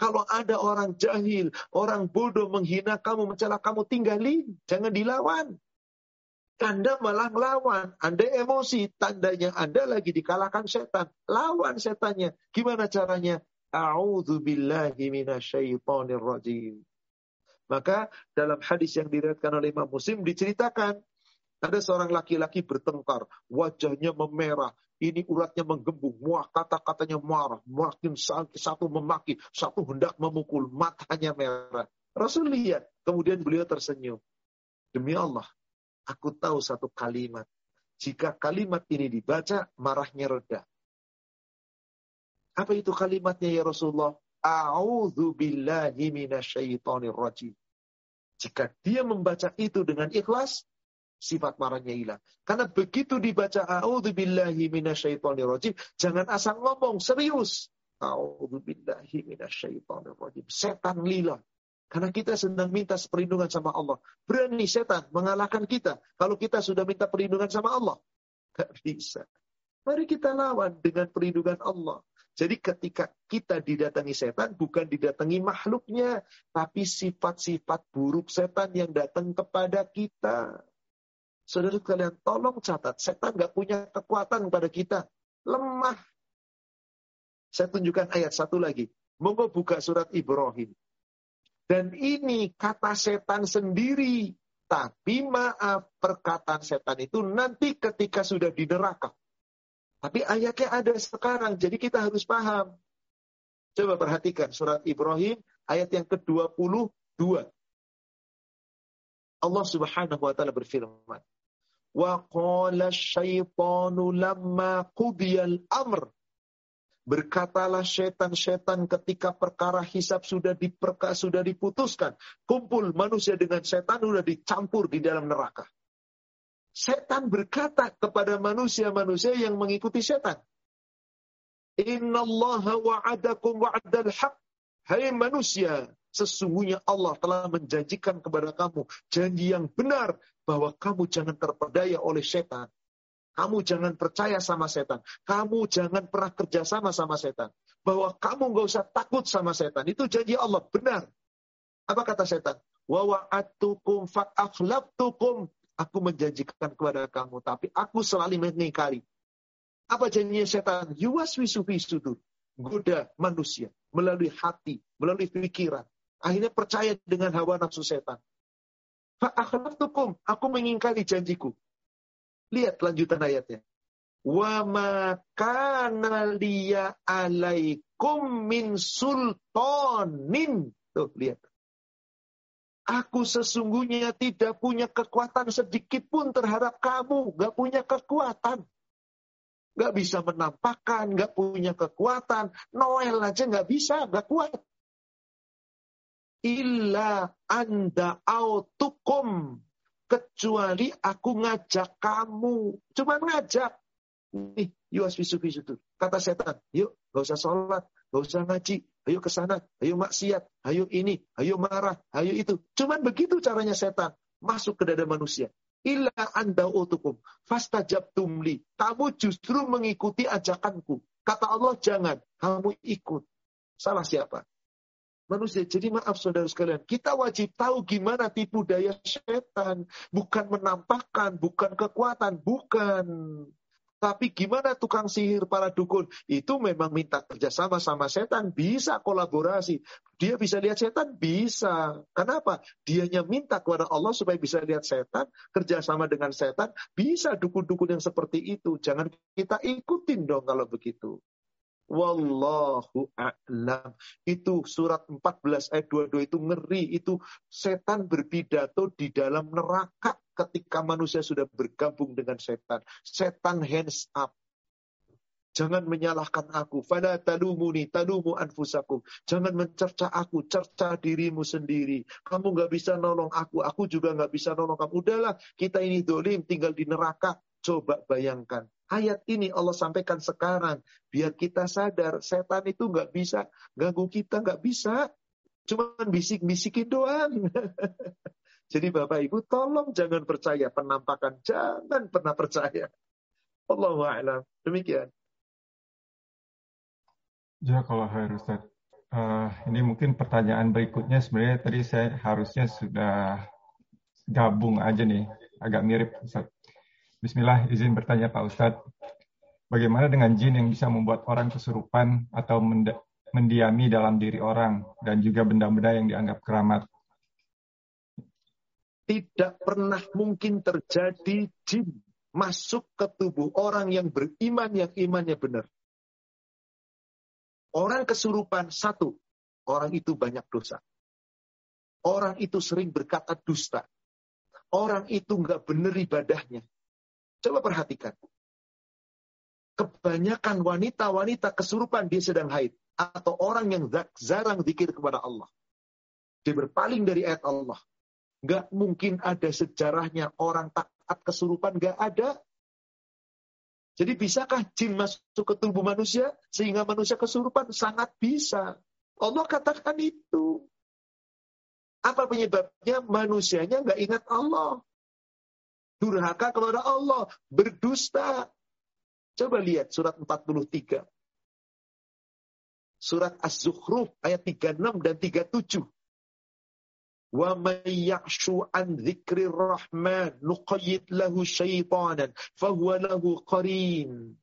Kalau ada orang jahil, orang bodoh menghina kamu, mencela kamu, tinggalin. Jangan dilawan. Anda malah melawan. Anda emosi. Tandanya Anda lagi dikalahkan setan. Lawan setannya. Gimana caranya? A'udhu billahi rajim. Maka dalam hadis yang diriwayatkan oleh Imam Muslim diceritakan ada seorang laki-laki bertengkar, wajahnya memerah, ini uratnya menggembung, muah kata-katanya marah, makin satu memaki, satu hendak memukul, matanya merah. Rasul lihat, kemudian beliau tersenyum. Demi Allah, aku tahu satu kalimat. Jika kalimat ini dibaca, marahnya reda. Apa itu kalimatnya ya Rasulullah? A'udhu billahi minasyaitonir rajim. Jika dia membaca itu dengan ikhlas, sifat marahnya hilang. Karena begitu dibaca a'udzubillahi minasyaitonirrajim, jangan asal ngomong, serius. A'udzubillahi minasyaitonirrajim. Setan lila. Karena kita sedang minta perlindungan sama Allah. Berani setan mengalahkan kita. Kalau kita sudah minta perlindungan sama Allah. Gak bisa. Mari kita lawan dengan perlindungan Allah. Jadi ketika kita didatangi setan, bukan didatangi makhluknya, tapi sifat-sifat buruk setan yang datang kepada kita. Saudara kalian tolong catat, setan nggak punya kekuatan pada kita. Lemah. Saya tunjukkan ayat satu lagi. Monggo buka surat Ibrahim. Dan ini kata setan sendiri. Tapi maaf, perkataan setan itu nanti ketika sudah di neraka. Tapi ayatnya ada sekarang, jadi kita harus paham. Coba perhatikan surat Ibrahim ayat yang ke-22. Allah Subhanahu wa taala berfirman, Amr. Berkatalah setan-setan ketika perkara hisab sudah diperka, sudah diputuskan. Kumpul manusia dengan setan sudah dicampur di dalam neraka. Setan berkata kepada manusia-manusia yang mengikuti setan. Inna Allah wa'adakum wa'adal haq. Hai manusia, Sesungguhnya Allah telah menjanjikan kepada kamu janji yang benar bahwa kamu jangan terpedaya oleh setan. Kamu jangan percaya sama setan. Kamu jangan pernah kerja sama sama setan. Bahwa kamu nggak usah takut sama setan. Itu janji Allah benar. Apa kata setan? Aku menjanjikan kepada kamu, tapi aku selalu mengingkari. Apa janjinya setan? Yuwaswisu fi sudur. Goda manusia melalui hati, melalui pikiran. Akhirnya percaya dengan hawa nafsu setan. Aku mengingkari janjiku. Lihat lanjutan ayatnya. Wa makana liya alaikum min sultanin. Tuh, lihat. Aku sesungguhnya tidak punya kekuatan sedikit pun terhadap kamu. Gak punya kekuatan. Gak bisa menampakkan, gak punya kekuatan. Noel aja gak bisa, gak kuat illa anda autukum kecuali aku ngajak kamu. Cuma ngajak. Nih, yuk asfisu itu. Kata setan, yuk gak usah sholat, gak usah ngaji, ayo ke sana, ayo maksiat, ayo ini, ayo marah, ayo itu. Cuman begitu caranya setan masuk ke dada manusia. Illa anda utukum, fastajab tumli. Kamu justru mengikuti ajakanku. Kata Allah, jangan. Kamu ikut. Salah siapa? Manusia. Jadi maaf saudara sekalian, kita wajib tahu gimana tipu daya setan. Bukan menampakkan, bukan kekuatan, bukan. Tapi gimana tukang sihir para dukun? Itu memang minta kerjasama sama setan. Bisa kolaborasi. Dia bisa lihat setan? Bisa. Kenapa? Dianya minta kepada Allah supaya bisa lihat setan. Kerjasama dengan setan. Bisa dukun-dukun yang seperti itu. Jangan kita ikutin dong kalau begitu. Wallahu a'lam. Itu surat 14 ayat 22 itu ngeri. Itu setan berpidato di dalam neraka ketika manusia sudah bergabung dengan setan. Setan hands up. Jangan menyalahkan aku. Fala talumuni, talumu anfusakum. Jangan mencerca aku, cerca dirimu sendiri. Kamu nggak bisa nolong aku, aku juga nggak bisa nolong kamu. Udahlah, kita ini dolim, tinggal di neraka. Coba bayangkan. Ayat ini Allah sampaikan sekarang. Biar kita sadar, setan itu nggak bisa ganggu kita, nggak bisa. Cuma bisik-bisikin doang. Jadi Bapak Ibu tolong jangan percaya penampakan. Jangan pernah percaya. Allahu a'lam. Demikian. Ya kalau harus. Uh, ini mungkin pertanyaan berikutnya sebenarnya tadi saya harusnya sudah gabung aja nih. Agak mirip Ustaz. Bismillah, izin bertanya Pak Ustadz. Bagaimana dengan jin yang bisa membuat orang kesurupan atau mendiami dalam diri orang dan juga benda-benda yang dianggap keramat? Tidak pernah mungkin terjadi jin masuk ke tubuh orang yang beriman yang imannya benar. Orang kesurupan satu, orang itu banyak dosa. Orang itu sering berkata dusta. Orang itu nggak benar ibadahnya. Coba perhatikan. Kebanyakan wanita-wanita kesurupan dia sedang haid. Atau orang yang jarang zikir kepada Allah. Dia berpaling dari ayat Allah. Gak mungkin ada sejarahnya orang taat kesurupan. Gak ada. Jadi bisakah jin masuk ke tubuh manusia sehingga manusia kesurupan? Sangat bisa. Allah katakan itu. Apa penyebabnya? Manusianya nggak ingat Allah durhaka kepada Allah, berdusta. Coba lihat surat 43. Surat Az-Zukhruf ayat 36 dan 37. Wa may yakshu an dzikri rahman nuqayyid lahu syaitanan fahuwa lahu qarin.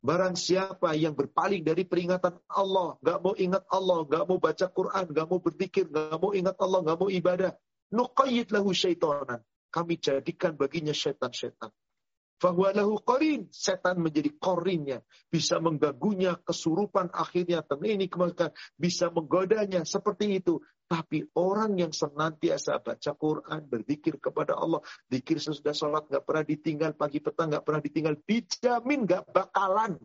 Barang siapa yang berpaling dari peringatan Allah, gak mau ingat Allah, gak mau baca Quran, gak mau berzikir, gak mau ingat Allah, gak mau ibadah, nuqayyid lahu syaitanan kami jadikan baginya setan-setan. Fahualahu korin, setan menjadi korinnya, bisa mengganggunya, kesurupan akhirnya, ini kemakan, bisa menggodanya, seperti itu. Tapi orang yang senantiasa baca Quran, berzikir kepada Allah, zikir sesudah sholat, nggak pernah ditinggal, pagi petang nggak pernah ditinggal, dijamin nggak bakalan.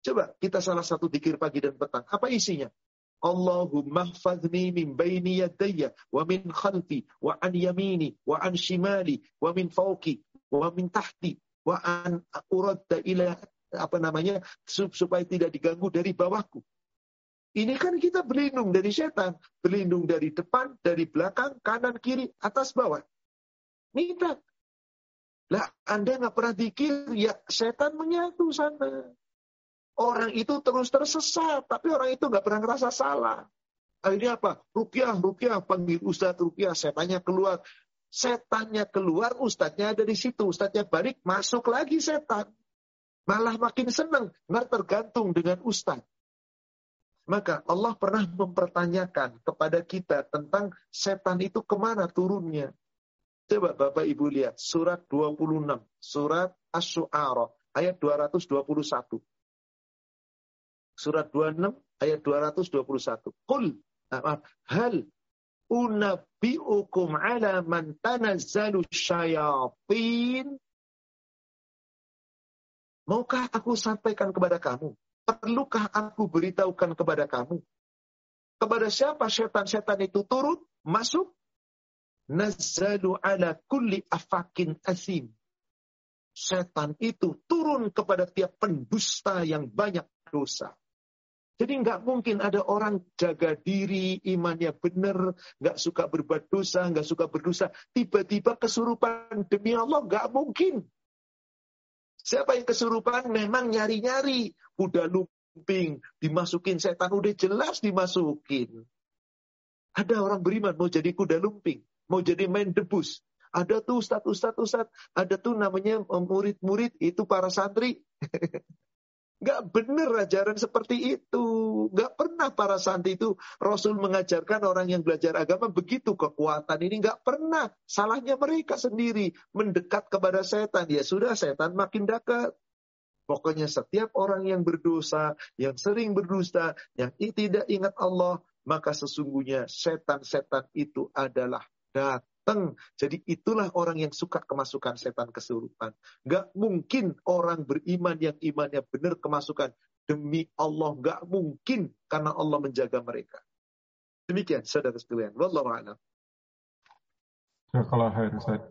Coba kita salah satu zikir pagi dan petang, apa isinya? Allahumma hfazni min baini yadayya wa min khalfi wa an yamini wa an shimali wa min fauki wa min tahti wa an uradda ila apa namanya supaya tidak diganggu dari bawahku. Ini kan kita berlindung dari setan, berlindung dari depan, dari belakang, kanan, kiri, atas, bawah. Minta. Lah, Anda nggak pernah dikir, ya setan menyatu sana. Orang itu terus tersesat, tapi orang itu nggak pernah ngerasa salah. Akhirnya apa? Rupiah, rupiah, panggil Ustadz Rupiah, setannya keluar. Setannya keluar, Ustadznya ada di situ. Ustadznya balik, masuk lagi setan. Malah makin senang, nggak tergantung dengan Ustadz. Maka Allah pernah mempertanyakan kepada kita tentang setan itu ke mana turunnya. Coba Bapak Ibu lihat surat 26, surat Ash-Shu'ara, ayat 221. Surat 26 ayat 221. Qul hal unabbi'ukum ala man tanazzalu syayatin Maukah aku sampaikan kepada kamu? Perlukah aku beritahukan kepada kamu? Kepada siapa setan-setan itu turun, masuk? Nazzalu ala kulli afakin asim. Setan itu turun kepada tiap pendusta yang banyak dosa. Jadi nggak mungkin ada orang jaga diri, imannya benar, nggak suka berbuat dosa, nggak suka berdosa, tiba-tiba kesurupan demi Allah nggak mungkin. Siapa yang kesurupan memang nyari-nyari, udah lumping, dimasukin setan udah jelas dimasukin. Ada orang beriman mau jadi kuda lumping, mau jadi main debus. Ada tuh ustad, ada tuh namanya murid-murid itu para santri. Gak benar ajaran seperti itu. Gak pernah para santri itu Rasul mengajarkan orang yang belajar agama begitu kekuatan ini gak pernah. Salahnya mereka sendiri mendekat kepada setan. Ya sudah setan makin dekat. Pokoknya setiap orang yang berdosa, yang sering berdusta, yang tidak ingat Allah, maka sesungguhnya setan-setan itu adalah dat datang. Jadi itulah orang yang suka kemasukan setan kesurupan. Gak mungkin orang beriman yang imannya benar kemasukan. Demi Allah gak mungkin karena Allah menjaga mereka. Demikian saudara sekalian. Wallahu a'lam. Ya, kalau Ustaz.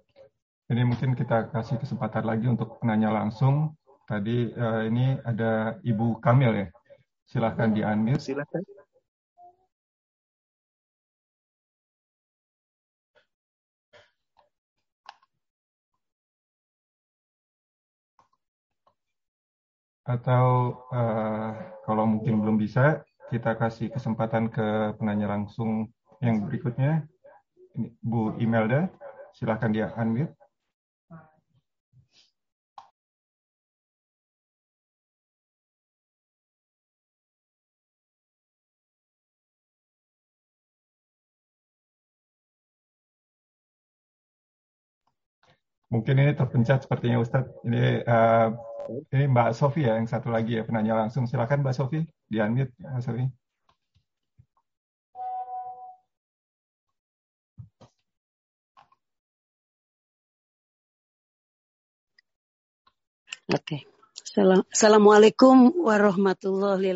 Ini mungkin kita kasih kesempatan lagi untuk penanya langsung. Tadi uh, ini ada Ibu Kamil ya. Silahkan di unmute. Silahkan. Atau uh, kalau mungkin belum bisa, kita kasih kesempatan ke penanya langsung yang berikutnya. Ini, Bu Imelda, silahkan dia unmute. Mungkin ini terpencet sepertinya Ustadz. Ini uh, ini Mbak Sofi ya, yang satu lagi ya penanya langsung. Silakan Mbak Sofi, di unmute Mbak Sofi. Oke. Okay. Assalamualaikum warahmatullahi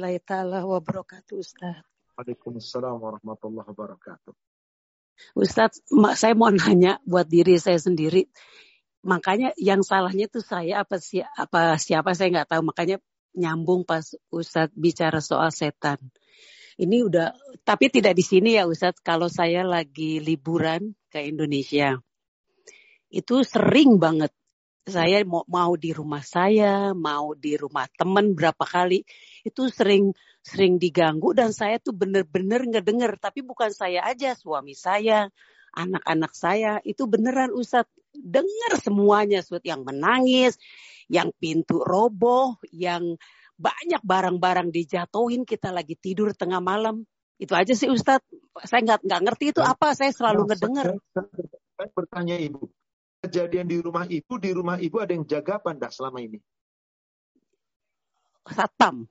wabarakatuh Ustaz. Waalaikumsalam warahmatullahi wabarakatuh. Ustaz, saya mau nanya buat diri saya sendiri makanya yang salahnya itu saya apa si apa siapa saya nggak tahu. Makanya nyambung pas Ustadz bicara soal setan. Ini udah tapi tidak di sini ya Ustadz. Kalau saya lagi liburan ke Indonesia. Itu sering banget. Saya mau mau di rumah saya, mau di rumah teman berapa kali itu sering sering diganggu. Dan saya tuh bener-bener ngedenger. Tapi bukan saya aja suami saya anak-anak saya itu beneran Ustadz dengar semuanya Ustadz yang menangis, yang pintu roboh, yang banyak barang-barang dijatuhin kita lagi tidur tengah malam. Itu aja sih Ustadz. Saya nggak nggak ngerti itu apa. Saya selalu nah, ngedengar. Saya bertanya Ibu, kejadian di rumah Ibu, di rumah Ibu ada yang jaga apa enggak selama ini? Satpam.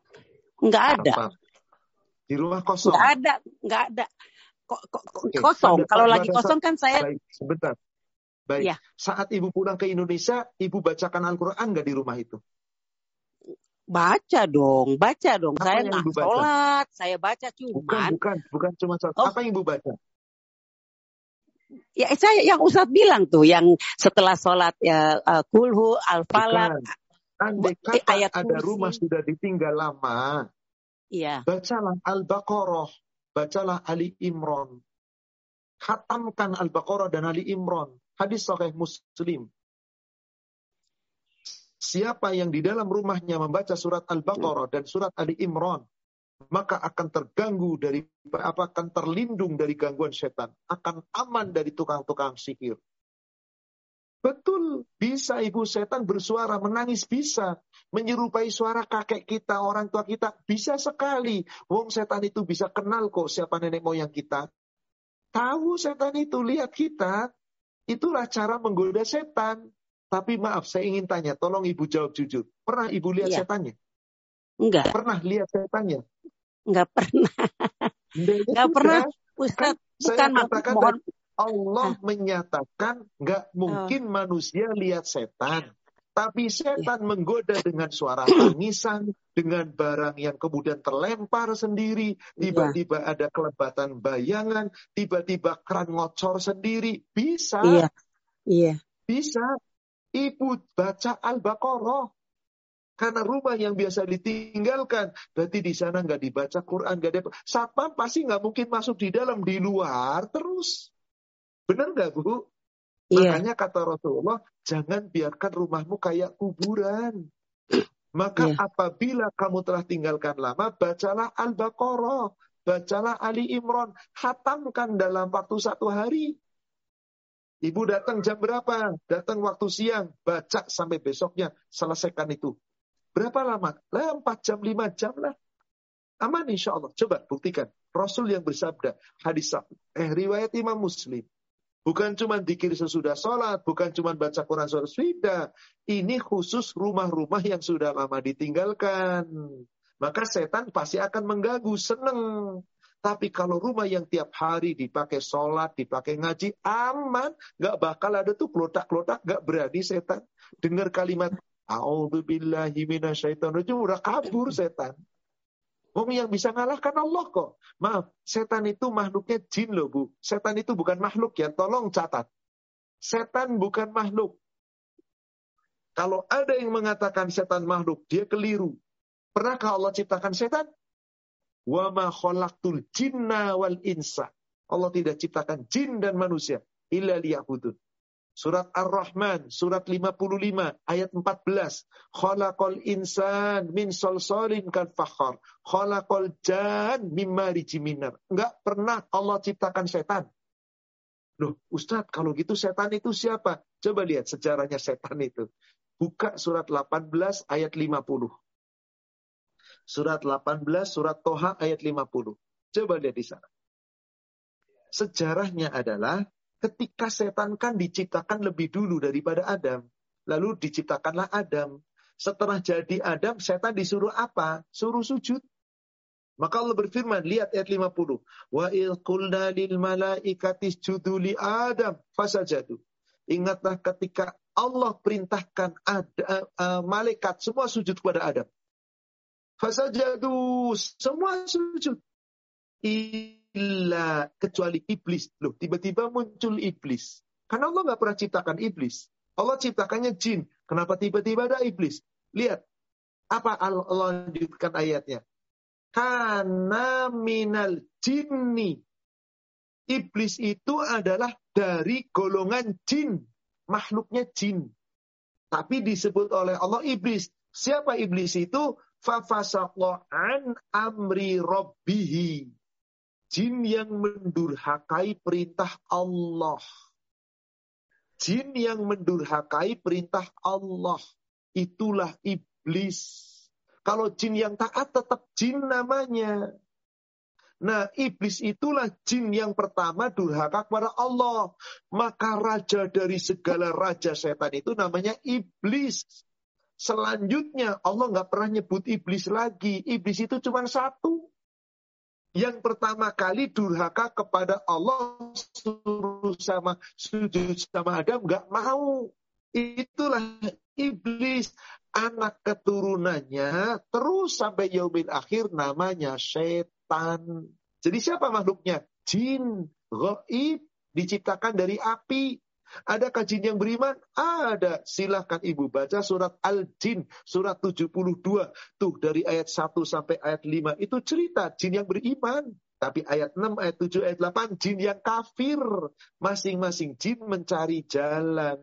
Nggak ada. Satpam. Di rumah kosong? Nggak ada, nggak ada kosong. Kalau lagi kosong kan saya sebentar. Baik. Ya. Saat Ibu pulang ke Indonesia, Ibu bacakan Al-Qur'an nggak di rumah itu? Baca dong, baca dong. Apa saya nggak sholat, saya baca cuma. Bukan, bukan, bukan cuma sholat. Oh. Apa yang Ibu baca? Ya saya yang Ustadz bilang tuh, yang setelah sholat ya uh, kulhu, al-falak. Andai kata ayat ada kursi. rumah sudah ditinggal lama, iya. bacalah Al-Baqarah bacalah Ali Imran. Khatamkan Al-Baqarah dan Ali Imran. Hadis sahih Muslim. Siapa yang di dalam rumahnya membaca surat Al-Baqarah dan surat Ali Imran, maka akan terganggu dari apa akan terlindung dari gangguan setan, akan aman dari tukang-tukang sihir. Betul, bisa ibu setan bersuara, menangis bisa. Menyerupai suara kakek kita, orang tua kita, bisa sekali. Wong setan itu bisa kenal kok siapa nenek moyang kita. Tahu setan itu, lihat kita. Itulah cara menggoda setan. Tapi maaf, saya ingin tanya, tolong ibu jawab jujur. Pernah ibu lihat iya. setannya? Enggak. Pernah lihat setannya? Enggak pernah. Enggak pernah. Ustaz, bukan katakan mohon Allah ah. menyatakan nggak mungkin oh. manusia lihat setan. Tapi setan menggoda dengan suara tangisan, dengan barang yang kemudian terlempar sendiri, tiba-tiba ada kelebatan bayangan, tiba-tiba keran ngocor sendiri. Bisa. Iya. Iya. Bisa. Ibu baca Al-Baqarah. Karena rumah yang biasa ditinggalkan, berarti di sana nggak dibaca Quran, nggak ada. Satpam pasti nggak mungkin masuk di dalam, di luar terus. Benar nggak bu? Iya. Makanya kata Rasulullah, jangan biarkan rumahmu kayak kuburan. Maka iya. apabila kamu telah tinggalkan lama, bacalah Al-Baqarah, bacalah Ali Imran, hatamkan dalam waktu satu hari. Ibu datang jam berapa? Datang waktu siang, baca sampai besoknya, selesaikan itu. Berapa lama? Lah 4 jam, 5 jam lah. Aman insya Allah. Coba buktikan. Rasul yang bersabda, hadis eh riwayat Imam Muslim. Bukan cuma dikir sesudah sholat, bukan cuma baca Quran surat sudah. Ini khusus rumah-rumah yang sudah lama ditinggalkan. Maka setan pasti akan mengganggu, seneng. Tapi kalau rumah yang tiap hari dipakai sholat, dipakai ngaji, aman. Gak bakal ada tuh klotak-klotak, gak berani setan. Dengar kalimat, A'udzubillahi minasyaitonirrajim, udah kabur setan. Wong yang bisa ngalahkan Allah kok. Maaf, setan itu makhluknya jin loh Bu. Setan itu bukan makhluk ya, tolong catat. Setan bukan makhluk. Kalau ada yang mengatakan setan makhluk, dia keliru. Pernahkah Allah ciptakan setan? Wa ma khalaqtul jinna wal insa. Allah tidak ciptakan jin dan manusia illa liya'budun. Surat Ar-Rahman, surat 55, ayat 14. Khalaqal insan min solsolin kan fakhar. Khalaqal jan mimma rijiminar. Enggak pernah Allah ciptakan setan. Loh, Ustadz, kalau gitu setan itu siapa? Coba lihat sejarahnya setan itu. Buka surat 18 ayat 50. Surat 18, surat Toha ayat 50. Coba lihat di sana. Sejarahnya adalah Ketika setan kan diciptakan lebih dulu daripada Adam. Lalu diciptakanlah Adam. Setelah jadi Adam, setan disuruh apa? Suruh sujud. Maka Allah berfirman, lihat ayat 50. Wa il qulna lil malaikati li Adam fasajadu. Ingatlah ketika Allah perintahkan ada, uh, malaikat semua sujud kepada Adam. Fasajadu, semua sujud illa kecuali iblis. Loh, tiba-tiba muncul iblis. Karena Allah nggak pernah ciptakan iblis. Allah ciptakannya jin. Kenapa tiba-tiba ada iblis? Lihat. Apa Allah lanjutkan ayatnya? Karena minal jinni. Iblis itu adalah dari golongan jin. Makhluknya jin. Tapi disebut oleh Allah iblis. Siapa iblis itu? Fafasako'an amri robbihi Jin yang mendurhakai perintah Allah. Jin yang mendurhakai perintah Allah. Itulah iblis. Kalau jin yang taat tetap jin namanya. Nah, iblis itulah jin yang pertama durhaka kepada Allah. Maka raja dari segala raja setan itu namanya iblis. Selanjutnya Allah nggak pernah nyebut iblis lagi. Iblis itu cuma satu. Yang pertama kali durhaka kepada Allah suruh sama sujud sama Adam nggak mau. Itulah iblis anak keturunannya terus sampai yaumil akhir namanya setan. Jadi siapa makhluknya? Jin, gaib, diciptakan dari api. Ada jin yang beriman? Ada. Silahkan ibu baca surat Al-Jin, surat 72. Tuh dari ayat 1 sampai ayat 5. Itu cerita jin yang beriman. Tapi ayat 6, ayat 7, ayat 8, jin yang kafir. Masing-masing jin mencari jalan.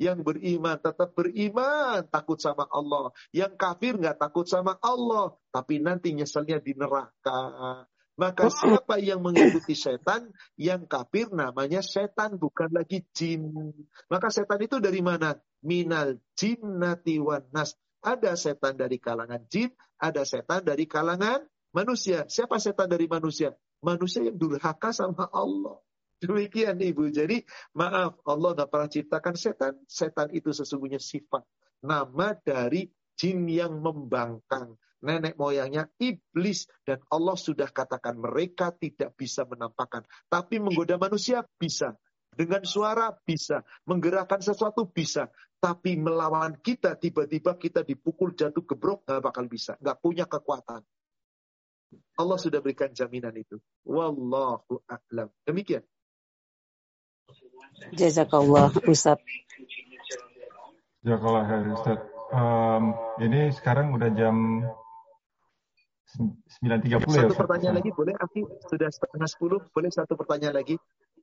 Yang beriman tetap beriman, takut sama Allah. Yang kafir nggak takut sama Allah. Tapi nanti nyeselnya di neraka. Maka siapa yang mengikuti setan, yang kafir namanya setan, bukan lagi jin. Maka setan itu dari mana? Minal jinnati wan nas. Ada setan dari kalangan jin, ada setan dari kalangan manusia. Siapa setan dari manusia? Manusia yang durhaka sama Allah. Demikian Ibu. Jadi maaf, Allah tidak pernah ciptakan setan. Setan itu sesungguhnya sifat. Nama dari jin yang membangkang nenek moyangnya iblis dan Allah sudah katakan mereka tidak bisa menampakkan tapi menggoda manusia bisa Dengan suara bisa. Menggerakkan sesuatu bisa. Tapi melawan kita, tiba-tiba kita dipukul jatuh gebrok, nggak bakal bisa. Nggak punya kekuatan. Allah sudah berikan jaminan itu. Wallahu a'lam. Demikian. Jazakallah Ustaz. Jazakallah Ustaz. Um, ini sekarang udah jam 9.30 ya Satu pertanyaan lagi boleh Afi? Sudah setengah 10, boleh satu pertanyaan lagi?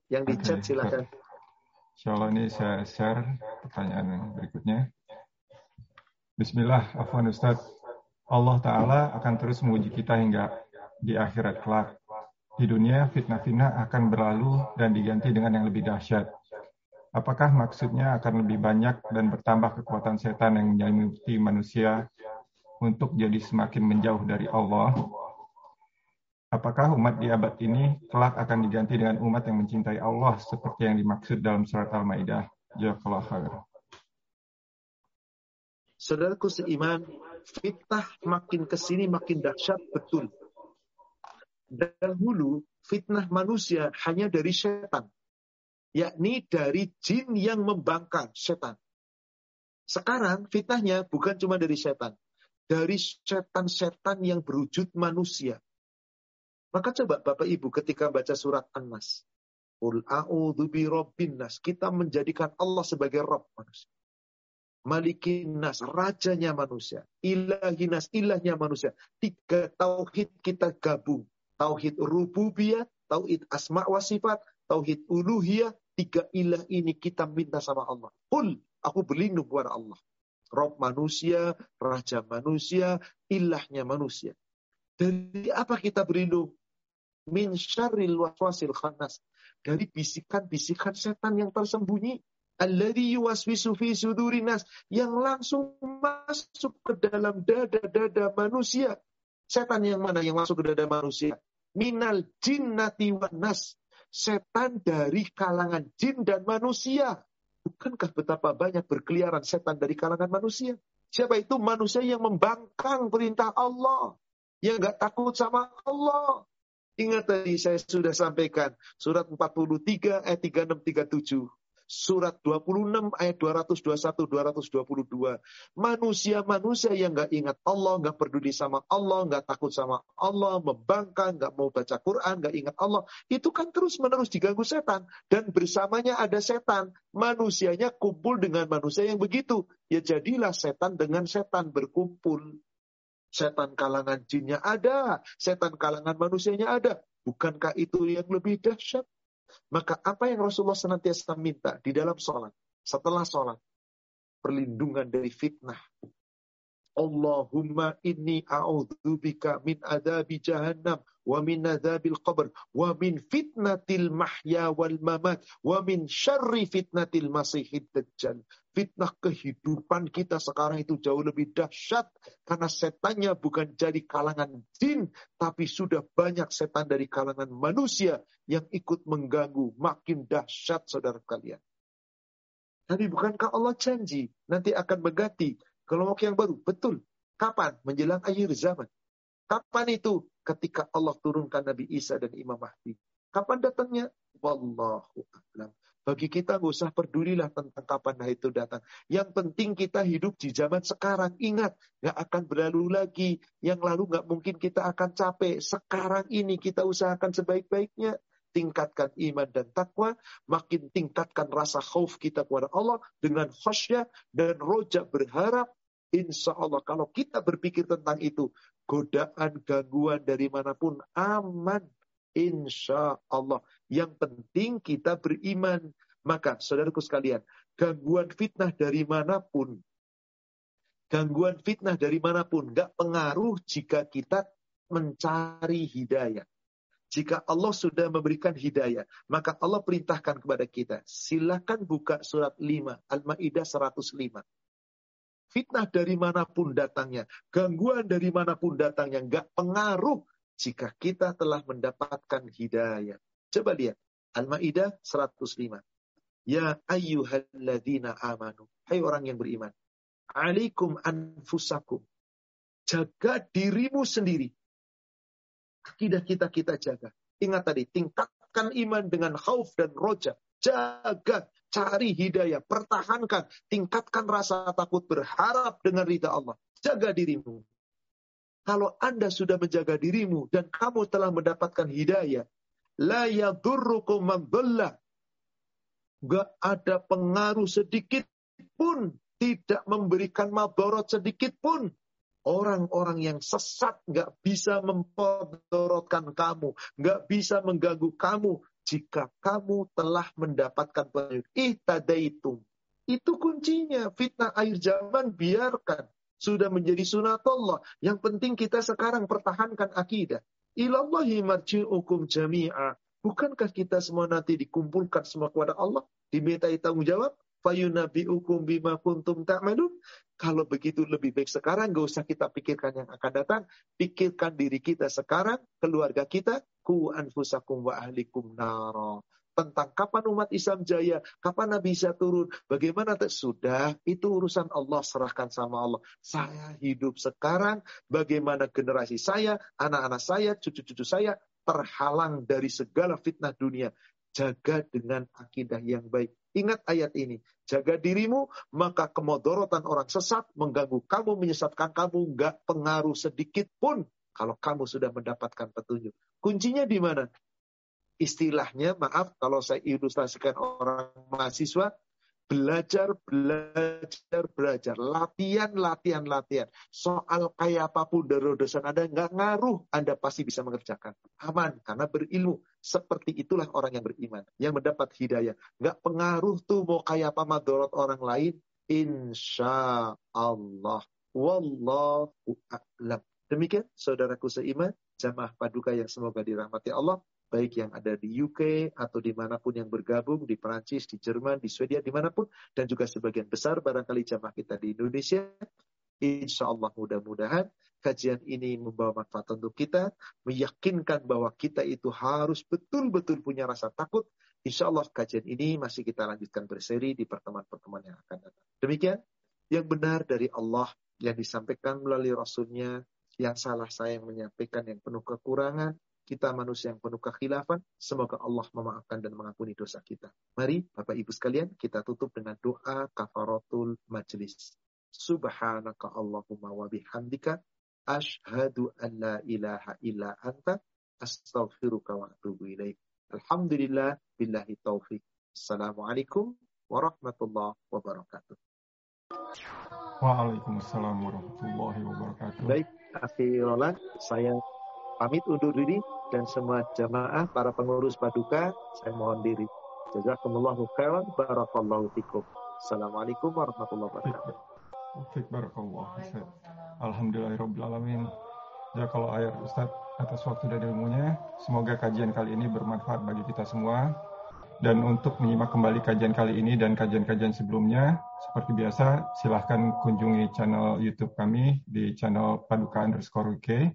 Yang di chat silakan. Insya Allah ini saya share pertanyaan yang berikutnya. Bismillah, Afwan Ustaz. Allah Ta'ala akan terus menguji kita hingga di akhirat kelak. Di dunia, fitnah-fitnah akan berlalu dan diganti dengan yang lebih dahsyat. Apakah maksudnya akan lebih banyak dan bertambah kekuatan setan yang menyelimuti manusia untuk jadi semakin menjauh dari Allah? Apakah umat di abad ini kelak akan diganti dengan umat yang mencintai Allah seperti yang dimaksud dalam surat Al-Maidah? Jazakallah. Saudaraku seiman, fitnah makin ke sini makin dahsyat betul. Dahulu fitnah manusia hanya dari setan, yakni dari jin yang membangkang setan. Sekarang fitnahnya bukan cuma dari setan, dari setan-setan yang berwujud manusia. Maka coba Bapak Ibu ketika baca surat An-Nas. Qul a'udzu nas. Kita menjadikan Allah sebagai Rabb manusia. Malikin nas, rajanya manusia. Ilahinas, ilahnya manusia. Tiga tauhid kita gabung. Tauhid rububiyah, tauhid asma wa sifat, tauhid uluhiyah. Tiga ilah ini kita minta sama Allah. Qul, aku berlindung kepada Allah. Rob manusia, raja manusia, ilahnya manusia. Dari apa kita berlindung? Min syarril waswasil khannas. Dari bisikan-bisikan setan yang tersembunyi. Alladhi yuwaswisu fi sudurinas. Yang langsung masuk ke dalam dada-dada manusia. Setan yang mana yang masuk ke dada manusia? Minal jinnati nas. Setan dari kalangan jin dan manusia. Bukankah betapa banyak berkeliaran setan dari kalangan manusia? Siapa itu manusia yang membangkang perintah Allah. Yang gak takut sama Allah. Ingat tadi saya sudah sampaikan. Surat 43 ayat 36-37 surat 26 ayat 221 222. Manusia-manusia yang nggak ingat Allah, nggak peduli sama Allah, nggak takut sama Allah, membangkang, nggak mau baca Quran, nggak ingat Allah, itu kan terus-menerus diganggu setan dan bersamanya ada setan. Manusianya kumpul dengan manusia yang begitu. Ya jadilah setan dengan setan berkumpul. Setan kalangan jinnya ada, setan kalangan manusianya ada. Bukankah itu yang lebih dahsyat? Maka apa yang Rasulullah senantiasa minta di dalam sholat, setelah sholat, perlindungan dari fitnah. Allahumma inni a'udzubika min adabi jahannam wa min adabil qabr wa min fitnatil mahya wal mamat wa min syarri fitnatil masihid dajjal. Fitnah kehidupan kita sekarang itu jauh lebih dahsyat karena setannya bukan jadi kalangan jin tapi sudah banyak setan dari kalangan manusia yang ikut mengganggu makin dahsyat saudara kalian. Tapi bukankah Allah janji nanti akan mengganti kelompok yang baru. Betul. Kapan? Menjelang akhir zaman. Kapan itu? Ketika Allah turunkan Nabi Isa dan Imam Mahdi. Kapan datangnya? Wallahu a'lam. Bagi kita nggak usah pedulilah tentang kapan itu datang. Yang penting kita hidup di zaman sekarang. Ingat, nggak akan berlalu lagi. Yang lalu nggak mungkin kita akan capek. Sekarang ini kita usahakan sebaik-baiknya. Tingkatkan iman dan takwa. Makin tingkatkan rasa khauf kita kepada Allah. Dengan khasyah dan roja berharap Insya Allah kalau kita berpikir tentang itu, godaan, gangguan dari mana pun aman. Insya Allah. Yang penting kita beriman. Maka saudaraku sekalian, gangguan fitnah dari mana pun, gangguan fitnah dari mana pun, gak pengaruh jika kita mencari hidayah. Jika Allah sudah memberikan hidayah, maka Allah perintahkan kepada kita, silakan buka surat 5, Al-Ma'idah 105. Fitnah dari mana pun datangnya, gangguan dari mana pun datangnya, nggak pengaruh jika kita telah mendapatkan hidayah. Coba lihat, Al-Ma'idah 105. Ya ayyuhalladzina amanu. Hai orang yang beriman. Alaikum anfusakum. Jaga dirimu sendiri. Akidah kita kita jaga. Ingat tadi, tingkatkan iman dengan khauf dan roja. Jaga, cari hidayah, pertahankan, tingkatkan rasa takut berharap dengan ridha Allah. Jaga dirimu. Kalau Anda sudah menjaga dirimu dan kamu telah mendapatkan hidayah, la yadurrukum man Gak ada pengaruh sedikit pun, tidak memberikan mabarat sedikit pun. Orang-orang yang sesat gak bisa mempodorotkan kamu, gak bisa mengganggu kamu jika kamu telah mendapatkan petunjuk. Ihtadaitum. Itu kuncinya. Fitnah air zaman biarkan. Sudah menjadi sunatullah. Yang penting kita sekarang pertahankan akidah. Ilallahi marji'ukum jami'a. Bukankah kita semua nanti dikumpulkan semua kepada Allah? Dimintai tanggung jawab? Fayunabi'ukum bima kuntum. Kalau begitu lebih baik sekarang, gak usah kita pikirkan yang akan datang. Pikirkan diri kita sekarang, keluarga kita. Ku anfusakum wa ahlikum naro tentang kapan umat Islam jaya, kapan Nabi bisa turun, bagaimana sudah itu urusan Allah serahkan sama Allah. Saya hidup sekarang, bagaimana generasi saya, anak-anak saya, cucu-cucu saya terhalang dari segala fitnah dunia. Jaga dengan akidah yang baik. Ingat ayat ini. Jaga dirimu, maka kemodorotan orang sesat mengganggu kamu, menyesatkan kamu, nggak pengaruh sedikit pun kalau kamu sudah mendapatkan petunjuk. Kuncinya di mana? istilahnya maaf kalau saya ilustrasikan orang mahasiswa belajar belajar belajar latihan latihan latihan soal kayak apa pun dari dosen Anda nggak ngaruh Anda pasti bisa mengerjakan aman karena berilmu seperti itulah orang yang beriman yang mendapat hidayah. Nggak pengaruh tuh mau kayak apa madorot orang lain. Insya Allah wallahu a'lam. Demikian saudaraku seiman jamaah paduka yang semoga dirahmati Allah baik yang ada di UK atau di mana pun yang bergabung di Perancis, di Jerman, di Swedia, di mana pun, dan juga sebagian besar barangkali jamaah kita di Indonesia. Insya Allah mudah-mudahan kajian ini membawa manfaat untuk kita, meyakinkan bahwa kita itu harus betul-betul punya rasa takut. Insya Allah kajian ini masih kita lanjutkan berseri di pertemuan-pertemuan yang akan datang. Demikian yang benar dari Allah yang disampaikan melalui Rasulnya, yang salah saya yang menyampaikan yang penuh kekurangan, kita manusia yang penuh kekhilafan. Semoga Allah memaafkan dan mengampuni dosa kita. Mari Bapak Ibu sekalian kita tutup dengan doa kafaratul majlis. Subhanaka Allahumma wa bihamdika ashhadu an la ilaha illa anta astaghfiruka wa atubu ilaik. Alhamdulillah billahi taufik. Assalamualaikum warahmatullahi wabarakatuh. Waalaikumsalam warahmatullahi wabarakatuh. Baik, akhir saya pamit undur diri dan semua jamaah para pengurus paduka saya mohon diri. Jazakumullahu khairan barakallahu fikum. Assalamualaikum warahmatullahi wabarakatuh. Fik Ya kalau ayat Ustaz atas waktu dan ilmunya, semoga kajian kali ini bermanfaat bagi kita semua. Dan untuk menyimak kembali kajian kali ini dan kajian-kajian sebelumnya, seperti biasa, silahkan kunjungi channel YouTube kami di channel Paduka underscore UK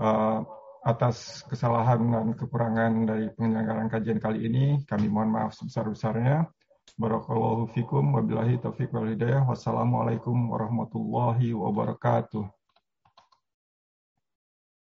uh, atas kesalahan dan kekurangan dari penyelenggaraan kajian kali ini, kami mohon maaf sebesar-besarnya. Barakallahu fikum wabillahi taufiq wal hidayah. Wassalamualaikum warahmatullahi wabarakatuh.